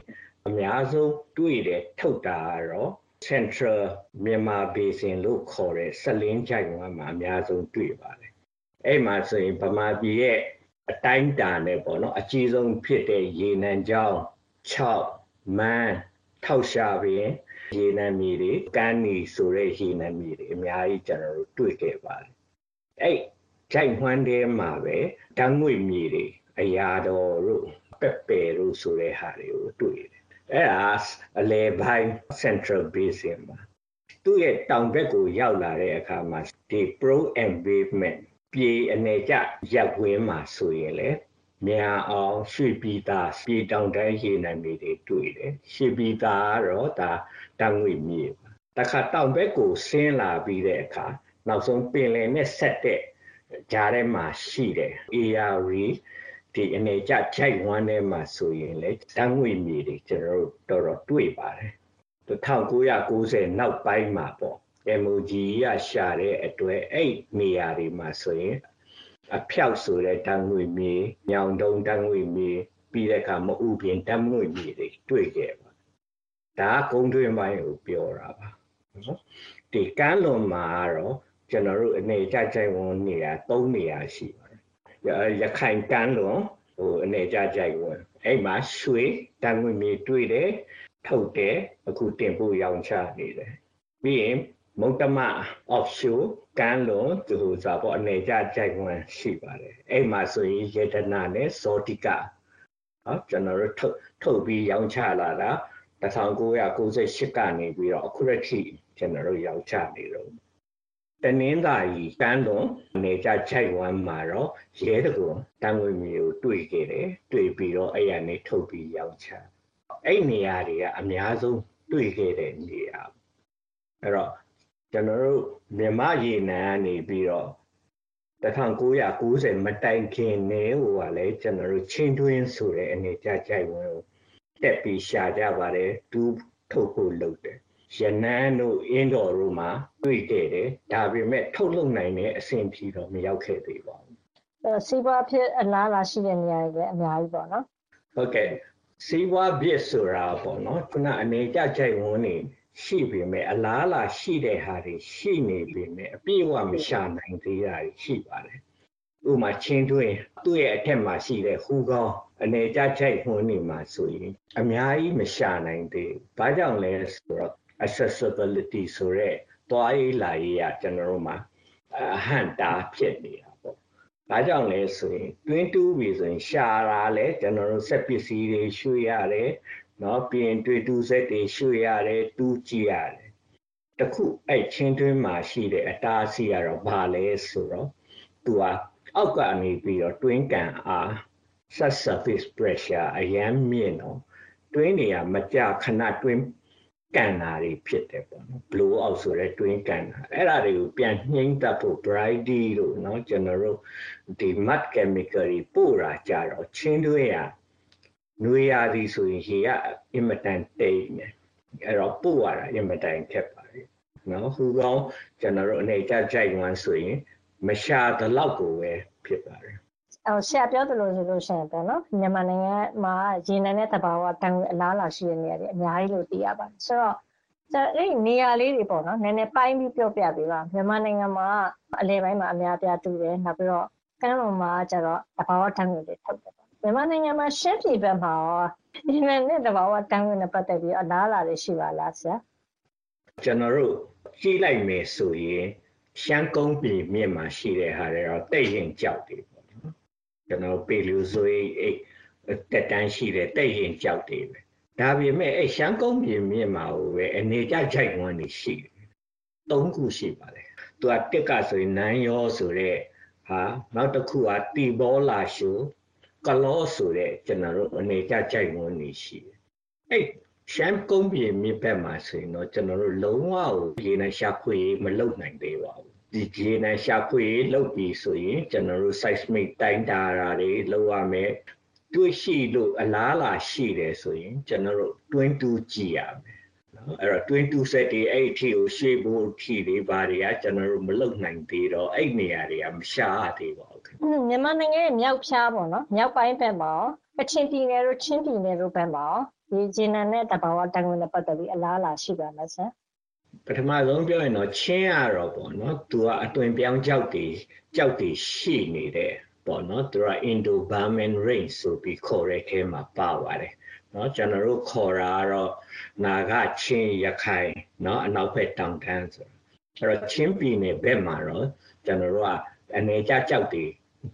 အများဆုံးတွေ့တယ် ထုတ်တာကတော့ Central Myanmar Basin လို့ခေါ်တဲ့စလင်းကြိုက်ဝင်မှာအများဆုံးတွေ့ပါတယ်အဲ့မှာဆိုရင်ဗမာပြည်ရဲ့အတိုင်းအတာနဲ့ပေါ့နော်အကြီးဆုံးဖြစ်တဲ့ရေနံကြောင်း6မန်းထောက်ရှာပင်ရေနံမြေတွေကမ်းနီဆိုတဲ့ရေနံမြေတွေအများကြီးကျွန်တော်တို့တွေ့ခဲ့ပါတယ်အဲ့ကြိုက်ဝမ်းထဲမှာပဲတန်းငွေမြေတွေအရာတော်တို့ပက်ပယ်တို့ဆိုတဲ့ဟာတွေကိုတွေ့တယ် အဲ့ဒါအလဲပိုင်း Central Basin မှာသူ့ရဲ့တောင်ဘက်ကိုရောက်လာတဲ့အခါမှာဒီ pro embayment ပြေအနေကျရက်ဝင်းမှာဆိုရင်လေမြန်အောင်ရွှေပြည်သားပြည်တောင်တန်းရေနံမြေတွေတွေ့တယ်ရွှေပြည်သားကတော့ဒါတန်းငွေမြေပါတခါတောင်ဘက်ကိုဆင်းလာပြီးတဲ့အခါနောက်ဆုံးပင်လယ်နဲ့ဆက်တဲ့ကြားထဲမှာရှိတယ် ARE ဒီအနေကျခြိုက်ဝမ်းထဲမှာဆိုရင်လေတန်းငွေမြေတွေကျွန်တော်တို့တော်တော်တွေ့ပါတယ်1990နောက်ပိုင်းမှာပေါ့ MOG ရရှာတဲ့အတွက်အဲ့နေရာတွေမှာဆိုရင်အဖြောက်ဆိုတဲ့တန်းငွေမြေညောင်တုံတန်းငွေမြေပြီးတဲ့အခါမဥပြင်တန်းငွေမြေတွေတွေ့ခဲ့ပါဒါကဂုံတွင်ပိုင်းကိုပြောတာပါနော်ဒီကမ်းလွန်မှာတော့ကျွန်တော်တို့အနေကြကြိုက်ဝန်နေရာ၃နေရာရှိပါတယ် ရခိုင်ကမ်းလွန်ဟိုအနေကြကြိုက်ဝန်အဲ့မှာရွှေတန်းငွေမြေတွေ့တယ်ထုတ်တယ်အခုတင်ပို့ရောင်းချနေတယ်ပြီးရင်မုတ်တမ offshore ကမ်းလွန်သူဆိုတော့အနေကြကြိုက်ဝင်ရှိပါတယ်အဲ့မှာဆိုရင်ယေတနာနဲ့ဇောတိကဟောကျွန်တော်တို့ထုတ်ထုတ်ပြီးရောင်းချလာတာ1998ကနေပြီးတော့အခုရထိကျွန်တော်တို့ရောင်းချနေတော့ တနင်္သာရီကမ်းလွန်အနေကြကြိုက်ဝမ်းမှာတော့ရဲတကူတန်ငွေမျိုးတွေ့ခဲ့တယ်တွေ့ပြီးတော့အဲ့ရနေထုတ်ပြီးရောင်းချအဲ့နေရာတွေကအများဆုံးတွေ့ခဲ့တဲ့နေရာအဲ့တော့ကျွန်တော်တို့မြန်မာရေနံကနေပြီးတော့1990မတိုင်ခင်နေဟိုကလည်းကျွန်တော်တို့ချင်းတွင်းဆိုတဲ့အနေကြကြိုက်ဝင်ကိုတက်ပြီးရှာကြပါတယ်တူးထုတ်ဖို့လုပ်တယ် ရနန်းတို့အင်းတော်တို့မှာတွေ့ခဲ့တယ်ဒါပေမဲ့ထုတ်လုပ်နိုင်တဲ့အဆင့်ဖြီတော့မရောက်ခဲ့သေးပါဘူးအဲစီးပွားဖြစ်အလားလာရှိတဲ့နေရာတွေလည်းအများကြီးပေါ့နော်ဟုတ်ကဲ့စီးပွားပြစ်ဆိုတာပေါ့နော်ခုနအနေကြကြိုက်ဝင်နေရှိပေမဲ့အလားလာရှိတဲ့ဟာတွေရှိနေပေမဲ့အပြည့်အဝမရှာနိုင်သေးတာရှိပါတယ်ဥမာချင်းတွင်သူ့ရဲ့အထက်မှာရှိတဲ့ဟူကောင်းအနေကြချိုက်ခွန်းနေမှာဆိုရင်အများကြီးမရှာနိုင်သေးဘူး။ဘာကြောင့်လဲဆိုတော့ accessibility ဆိုတဲ့တွားရေးလာရေးကကျွန်တော်တို့မှာအဟန့်တားဖြစ်နေတာပေါ့။ဘာကြောင့်လဲဆိုရင်တွင်းတူးပြီဆိုရင်ရှာတာလဲကျွန်တော်တို့စက်ပစ္စည်းတွေရွှေ့ရတယ်။နော်ပြီးရင်တွေ့တူးစက်တွေရွှေ့ရတယ်တူးကြည့်ရတယ်။တခုအဲ့ချင်းတွင်းမှာရှိတဲ့အတားအဆီးကတော့ဘာလဲဆိုတော့သူကအောက်ကနေပြီးတော့တွင်းကန်အား set surface pressure အရန်မြင့်တော့တွင်းတွေကမကြခဏတွင်း ကန်တာတွေဖြစ်တယ်ပေါ့နော် blow out ဆိုတဲ့တွင်းကန်တာအဲ့ဒါတွေကိုပြန်နှိမ့်တတ်ဖို့ brighty လို့เนาะကျွန်တော်တို့ဒီ mud chemical တွေပို့တာကြတော့ချင်းတွင်းရနွေရာသီဆိုရင်ရေကအင်မတန်တိတ်နေအဲ့တော့ပို့ရတာအင်မတန်ခက်ပါတယ်နော်ဟူကောင်းကျွန်တော်တို့အနေကြကြိုက်မှန်းဆိုရင်မရှာတလောက်ကိုပဲဖြစ်ပါတယ် အော်ဆရာပြောသလိုဆိုလို့ရှိရင်ပေါ့နော်မြန်မာနိုင်ငံမှာရေနံနဲ့တဘာဝတန်ငွေအလားလာရှိတဲ့နေရာတွေအများကြီးလို့သိရပါတယ်ဆိုတော့ကျန်အဲ့ဒီနေရာလေးတွေပေါ့နော်နည်းနည်းပိုင်းပြီးပြောပြပေးပါမြန်မာနိုင်ငံမှာအလဲပိုင်းမှာအများအပြားတူတယ်နောက်ပြီးတော့ကမ်းလွန်မှာကျတော့တဘာဝတန်ငွေတွေထုတ်တယ်ပေါ့မြန်မာနိုင်ငံမှာရှမ်းပြည်ဘက်မှာရောရေနံနဲ့တဘာဝတန်ငွေနဲ့ပတ်သက်ပြီးအလားလာတွေရှိပါလားဆရာကျွန်တော်တို့ကြည့်လိုက်မယ်ဆိုရင်ရှမ်းကုန်းပြည်မြင့်မှာရှိတဲ့ဟာတွေတော့တိတ်ရင်ကြောက်တယ်ပေါ့နော် ကျွန်တော်ပေလူဆိုရင်အဲ့တက်တန်းရှိတဲ့တိတ်ရင်ကြောက်တယ်ပဲဒါပေမဲ့အဲ့ရှမ်းကုန်းပြည်မြင့်မှာဟိုပဲအနေကြကြိုက်ဝန်းနေရှိတယ်သုံးခုရှိပါတယ်သူကတက်ကဆိုရင်နန်းရောဆိုတဲ့ဟာနောက်တစ်ခုကတီဘောလာရှုကလောဆိုတဲ့ကျွန်တော်တို့အနေကြကြိုက်ဝန်းနေရှိတယ်အဲ့ရှမ်းကုန်းပြည်မြစ်ဘက်မှာဆိုရင်တော့ကျွန်တော်တို့လုံးဝကိုရေနံရှာဖွေမလုပ်နိုင်သေးပါဘူး ဒီရေနံရှာဖွေလုပ်ပြီးဆိုရင်ကျွန်တော်တို့ seismic တိုင်းတာတာတွေလုပ်ရမယ်တွေ့ရှိလို့အလားလာရှိတယ်ဆိုရင်ကျွန်တော်တို့တွင်းတူးကြည့်ရမယ်နော်အဲ့တော့ twin two set တွေအဲ့အထိကိုရှေ့ဖို့အထိတွေဘာတွေကကျွန်တော်တို့မလုပ်နိုင်သေးတော့အဲ့နေရာတွေကမရှားသေးပါဘူးခင်ဗျမြန်မာနိုင်ငံရဲ့မြောက်ဖြားပေါ့နော်မြောက်ပိုင်းဘက်မှာရောကချင်ပြည်နယ်တို့ချင်းပြည်နယ်တို့ဘက်မှာရောဒီဂျင်းနန်နဲ့တဘာဝတန်ခွင်နဲ့ပတ်သက်ပြီးအလားအလာရှိပါလားဆရာ ပထမဆုံးပြောရင်တော့ချင်းရတော့ပေါ့နော်သူကအသွင်ပြောင်းကြောက်တွေကြောက်တွေရှိနေတယ်ပေါ့နော်သူက Indo Burman range ဆိုပြီးခေါ်တဲ့အဲမှာပါပါတယ်နော်ကျွန်တော်တို့ခေါ်တာကတော့နာဂချင်းရခိုင်နော်အနောက်ဘက်တောင်တန်းဆိုအဲ့တော့ချင်းပြည်နယ်ဘက်မှာတော့ကျွန်တော်တို့ကအနေကြကြောက်တွေ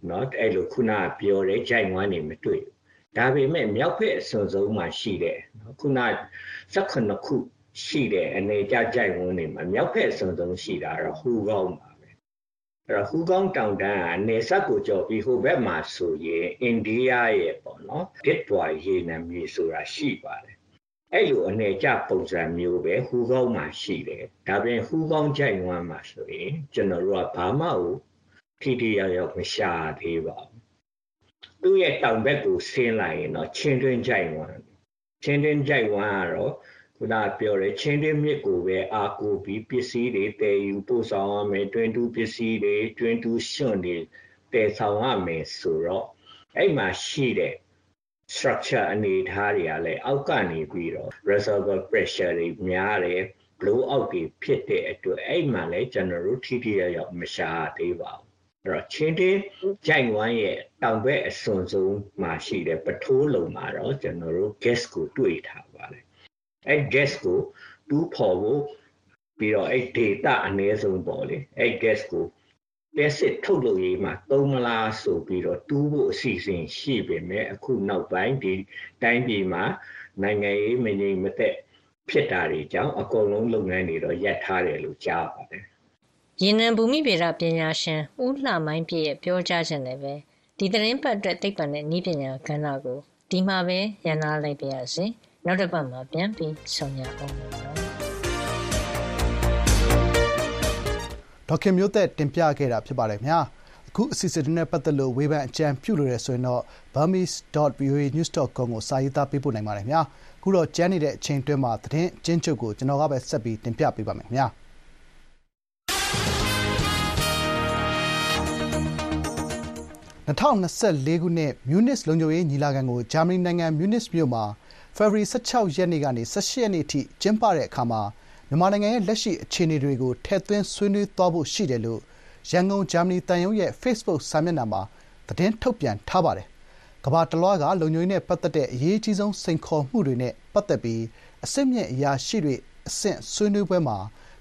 နော်အဲ့လိုခုနကပြောတဲ့ဂျိုင်ဝမ်းနေမတွေ့ဘူးဒါပေမဲ့မြောက်ဘက်အစွန်ဆုံးမှာရှိတယ်နော်ခုန18ခု ရှိတဲ့အနေကြကြိုက်ဝန်းနေမှာမြောက်ဘက်အစွန်ဆုံးရှိတာတော့ဟူကောင်းပါပဲအဲ့တော့ဟူကောင်းတောင်တန်းကနေဆက်ကိုကြော်ပြီးဟိုဘက်မှာဆိုရင်အိန္ဒိယရဲ့ပေါ့နော်ဒစ်တွာရေနံမြေဆိုတာရှိပါတယ်အဲ့လိုအနေကြပုံစံမျိုးပဲဟူကောင်းမှာရှိတယ်ဒါပြင်ဟူကောင်းကြိုက်ဝန်းမှာဆိုရင်ကျွန်တော်တို့ကဘာမှကိုထိထိရောက်ရောက်မရှာသေးပါဘူးသူ့ရဲ့တောင်ဘက်ကိုဆင်းလိုက်ရင်တော့ချင်းတွင်းကြိုက်ဝန်းချင်းတွင်းကြိုက်ဝန်းကတော့ ခုနကပြောတယ်ချင်းတွင်းမြစ်ကိုပဲအာကိုပြီးပစ္စည်းတွေတည်ယူပို့ဆောင်ရမယ်တွင်တူပစ္စည်းတွေတွင်တူရှင်တွေတည်ဆောင်ရမယ်ဆိုတော့အဲ့မှာရှိတဲ့ structure အနေအထားတွေကလည်းအောက်ကနေပြီးတော့ reservoir pressure တွေများတယ် blow out တွေဖြစ်တဲ့အတွက်အဲ့မှာလည်းကျွန်တော်တို့ထိထိရောက်ရောက်မရှာသေးပါဘူးအဲ့တော့ချင်းတင်းကြိုင်ဝမ်းရဲ့တောင်ဘက်အစွန်ဆုံးမှာရှိတဲ့ပထိုးလုံမှာတော့ကျွန်တော်တို့ gas ကိုတွေ့ထားပါတယ် အဲ့ gas ကိုတူးဖော်ဖို့ပြီးတော့အဲ့ data အနည်းဆုံးပေါ့လေအဲ့ gas ကိုလက်စစ်ထုတ်လို့ရေးမှာသုံးမလားဆိုပြီးတော့တူးဖို့အစီအစဉ်ရှိပေမဲ့အခုနောက်ပိုင်းဒီတိုင်းပြည်မှာနိုင်ငံရေးမငြိမ်မသက်ဖြစ်တာတွေကြောင့်အကုန်လုံးလုပ်ငန်းတွေတော့ရပ်ထားတယ်လို့ကြားပါတယ်ရေနံဘူမိဗေဒပညာရှင်ဦးလှမိုင်းပြည့်ရဲ့ပြောကြားချက်နဲ့ပဲဒီသတင်းပတ်အတွက်သိပ္ပံနဲ့နည်းပညာကဏ္ဍကိုဒီမှာပဲရန်နာလိုက်ပါရစေ နောက်တစ်ပတ်မှာပြန်ပြီးဆုံရအောင်ပါဒေါက်ခင်မျိုးသက်တင်ပြခဲ့တာဖြစ်ပါတယ်ခင်ဗျာအခုအစီအစဉ်တွေနဲ့ပတ်သက်လို့ဝေဖန်အကြံပြုလို့ရဆိုရင်တော့ burmese.voanews.com ကိုစာရေးသားပေးပို့နိုင်ပါတယ်ခင်ဗျာအခုတော့ကျန်းနေတဲ့အချိန်တွင်းမှာသတင်းအချင်းချုပ်ကိုကျွန်တော်ကပဲဆက်ပြီးတင်ပြပေးပါမယ်ခင်ဗျာ2024ခုနှစ်မြူနစ်လုံခြုံရေးညီလာခံကိုဂျာမနီနိုင်ငံမြူနစ်မြို့မှာ ဖေဖော်ဝါရီ16ရက်နေ့ကနေ18ရက်နေ့အထိ ကျင်းပတဲ့အခါမှာ မြန်မာနိုင်ငံရဲ့ လက်ရှိ အခြေအနေတွေကို ထည့်သွင်း ဆွေးနွေးသွားဖို့ ရှိတယ်လို့ ရန်ကုန် ဂျာမနီသံရုံးရဲ့ Facebook စာမျက်နှာမှာ သတင်းထုတ်ပြန်ထားပါတယ်။ကမ္ဘာတလွှားက လုံခြုံရေးနဲ့ ပတ်သက်တဲ့ အရေးအကြီးဆုံး စိန်ခေါ်မှုတွေနဲ့ ပတ်သက်ပြီး အဆင့်မြင့် အရာရှိတွေအဆင့် ဆွေးနွေးပွဲမှာ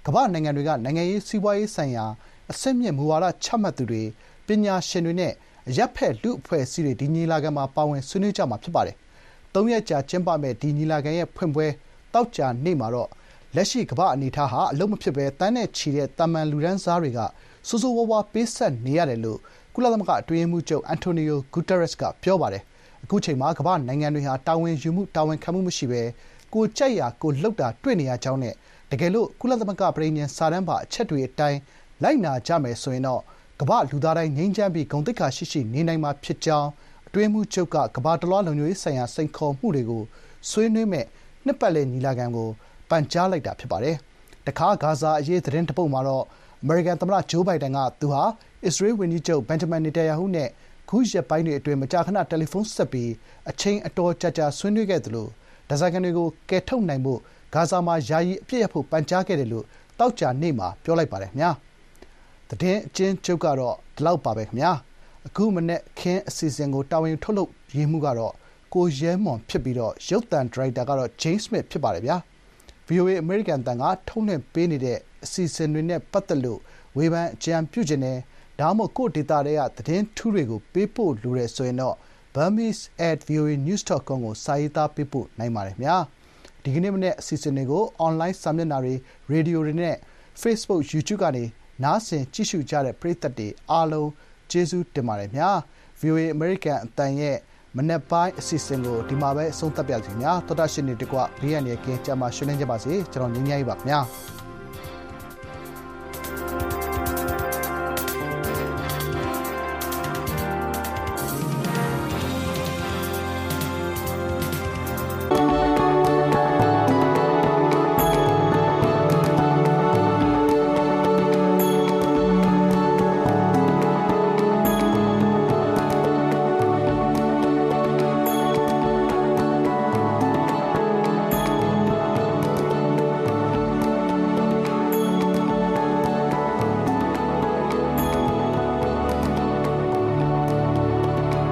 ကမ္ဘာ့နိုင်ငံတွေက နိုင်ငံရေး စီးပွားရေးဆိုင်ရာ အဆင့်မြင့် မူဝါဒ ချမှတ်သူတွေ ပညာရှင်တွေနဲ့ အရပ်ဖက် လူ့အဖွဲ့အစည်းတွေ ဒီညီလာခံမှာ ပါဝင် ဆွေးနွေးကြမှာ ဖြစ်ပါတယ်။ သုံးရက်ကြာကျင်းပမယ့် ဒီညီလာခံရဲ့ ဖွင့်ပွဲ သောကြာနေ့မှာတော့ လက်ရှိ ကမ္ဘာ့အနေအထားဟာ အလုပ်မဖြစ်ဘဲ သန်းနဲ့ချီတဲ့ သာမန်လူတန်းစားတွေက ဆိုးဆိုးဝါးဝါးပေးဆပ်နေရတယ်လို့ ကုလသမဂ္ဂ အတွင်းရေးမှူးချုပ် အန်တိုနီယို ဂူတာရက်စ် က ပြောပါတယ်။အခုချိန်မှာ ကမ္ဘာ့နိုင်ငံတွေဟာ တာဝန်ယူမှု တာဝန်ခံမှုမရှိဘဲ ကိုယ်ကြိုက်ရာ ကိုယ်လုပ်တာ တွေ့နေရကြောင်းနဲ့ တကယ်လို့ ကုလသမဂ္ဂ ပဋိညာဉ်စာတမ်းပါ အချက်တွေအတိုင်း လိုက်နာကြမယ်ဆိုရင်တော့ ကမ္ဘာ့လူသားတိုင်း ငြိမ်းချမ်းပြီး ဂုဏ်သိက္ခာရှိရှိ နေနိုင်မှာဖြစ်ကြောင်း အတွင်းရေးမှူးချုပ်က ကမ္ဘာတလွှား လုံခြုံရေးဆိုင်ရာ စိန်ခေါ်မှုတွေကို ဆွေးနွေးမယ့် နှစ်ပတ်လည် ညီလာခံကို ပန်ကြားလိုက်တာ ဖြစ်ပါတယ်။တခါ ဂါဇာအရေး သတင်းတပုတ်မှာတော့ အမေရိကန်သမ္မတ ဂျိုးဘိုင်ဒန်က သူဟာ အစ္စရေးဝန်ကြီးချုပ်ဘန်ဂျမန်နေတန်ယာဟုနဲ့ ခုရက်ပိုင်းတွေအတွင်း မကြာခဏ တယ်လီဖုန်းဆက်ပြီး အချိန်အတော်ကြာကြာ ဆွေးနွေးခဲ့သလို ဓားစာခံတွေကို ကယ်ထုတ်နိုင်ဖို့ ဂါဇာမှာ ယာယီအပြစ်ရပ်ဖို့ ပန်ကြားခဲ့တယ်လို့တောက်ကြနေ့မှာ ပြောလိုက်ပါတယ်ခင်ဗျာ။သတင်းအချင်းချုပ်ကတော့ ဒီလောက်ပါပဲခင်ဗျာ။ အခုမနေ့ခင်းအစီအစဉ်ကိုတာဝန်ယူထုတ်လုပ်ရေးမှုကတော့ကိုရဲမွန်ဖြစ်ပြီးတော့ရုပ်သံဒရိုက်တာကတော့ James Smith ဖြစ်ပါတယ်ဗျာ။ VOA အမေရိကန်တန်ကထုတ်လွှင့်ပေးနေတဲ့အစီအစဉ်တွေနဲ့ပတ်သက်လို့ဝေဖန်အကြံပြုခြင်းနဲ့ဒါမှမဟုတ်ကိုယ့်ဒေတာတွေကသတင်းထူးတွေကိုပေးပို့လိုတယ်ဆိုရင်တော့ burmese@voanews.com ကိုစာရေးသားပေးပို့နိုင်ပါတယ်ခင်ဗျာ။ဒီကနေ့မနေ့အစီအစဉ်တွေကိုအွန်လိုင်းစာမျက်နှာတွေရေဒီယိုတွေနဲ့ Facebook YouTube ကနေနားဆင်ကြည့်ရှုကြတဲ့ပရိသတ်တွေအားလုံး ကျေးဇူးတင်ပါတယ်ခင်ဗျာ။ VOA အမေရိကန်အတန်ရဲ့မနက်ပိုင်းအစီအစဉ်ကိုဒီမှာပဲအဆုံးသတ်ပါစီခင်ဗျာ။သောတာရှင်တွေတကွဘေးရန်ရဲ့ကင်းကြမှာရှင်လင်းကြပါစေ။ကျွန်တော်ငင်းငယ်ပါခင်ဗျာ။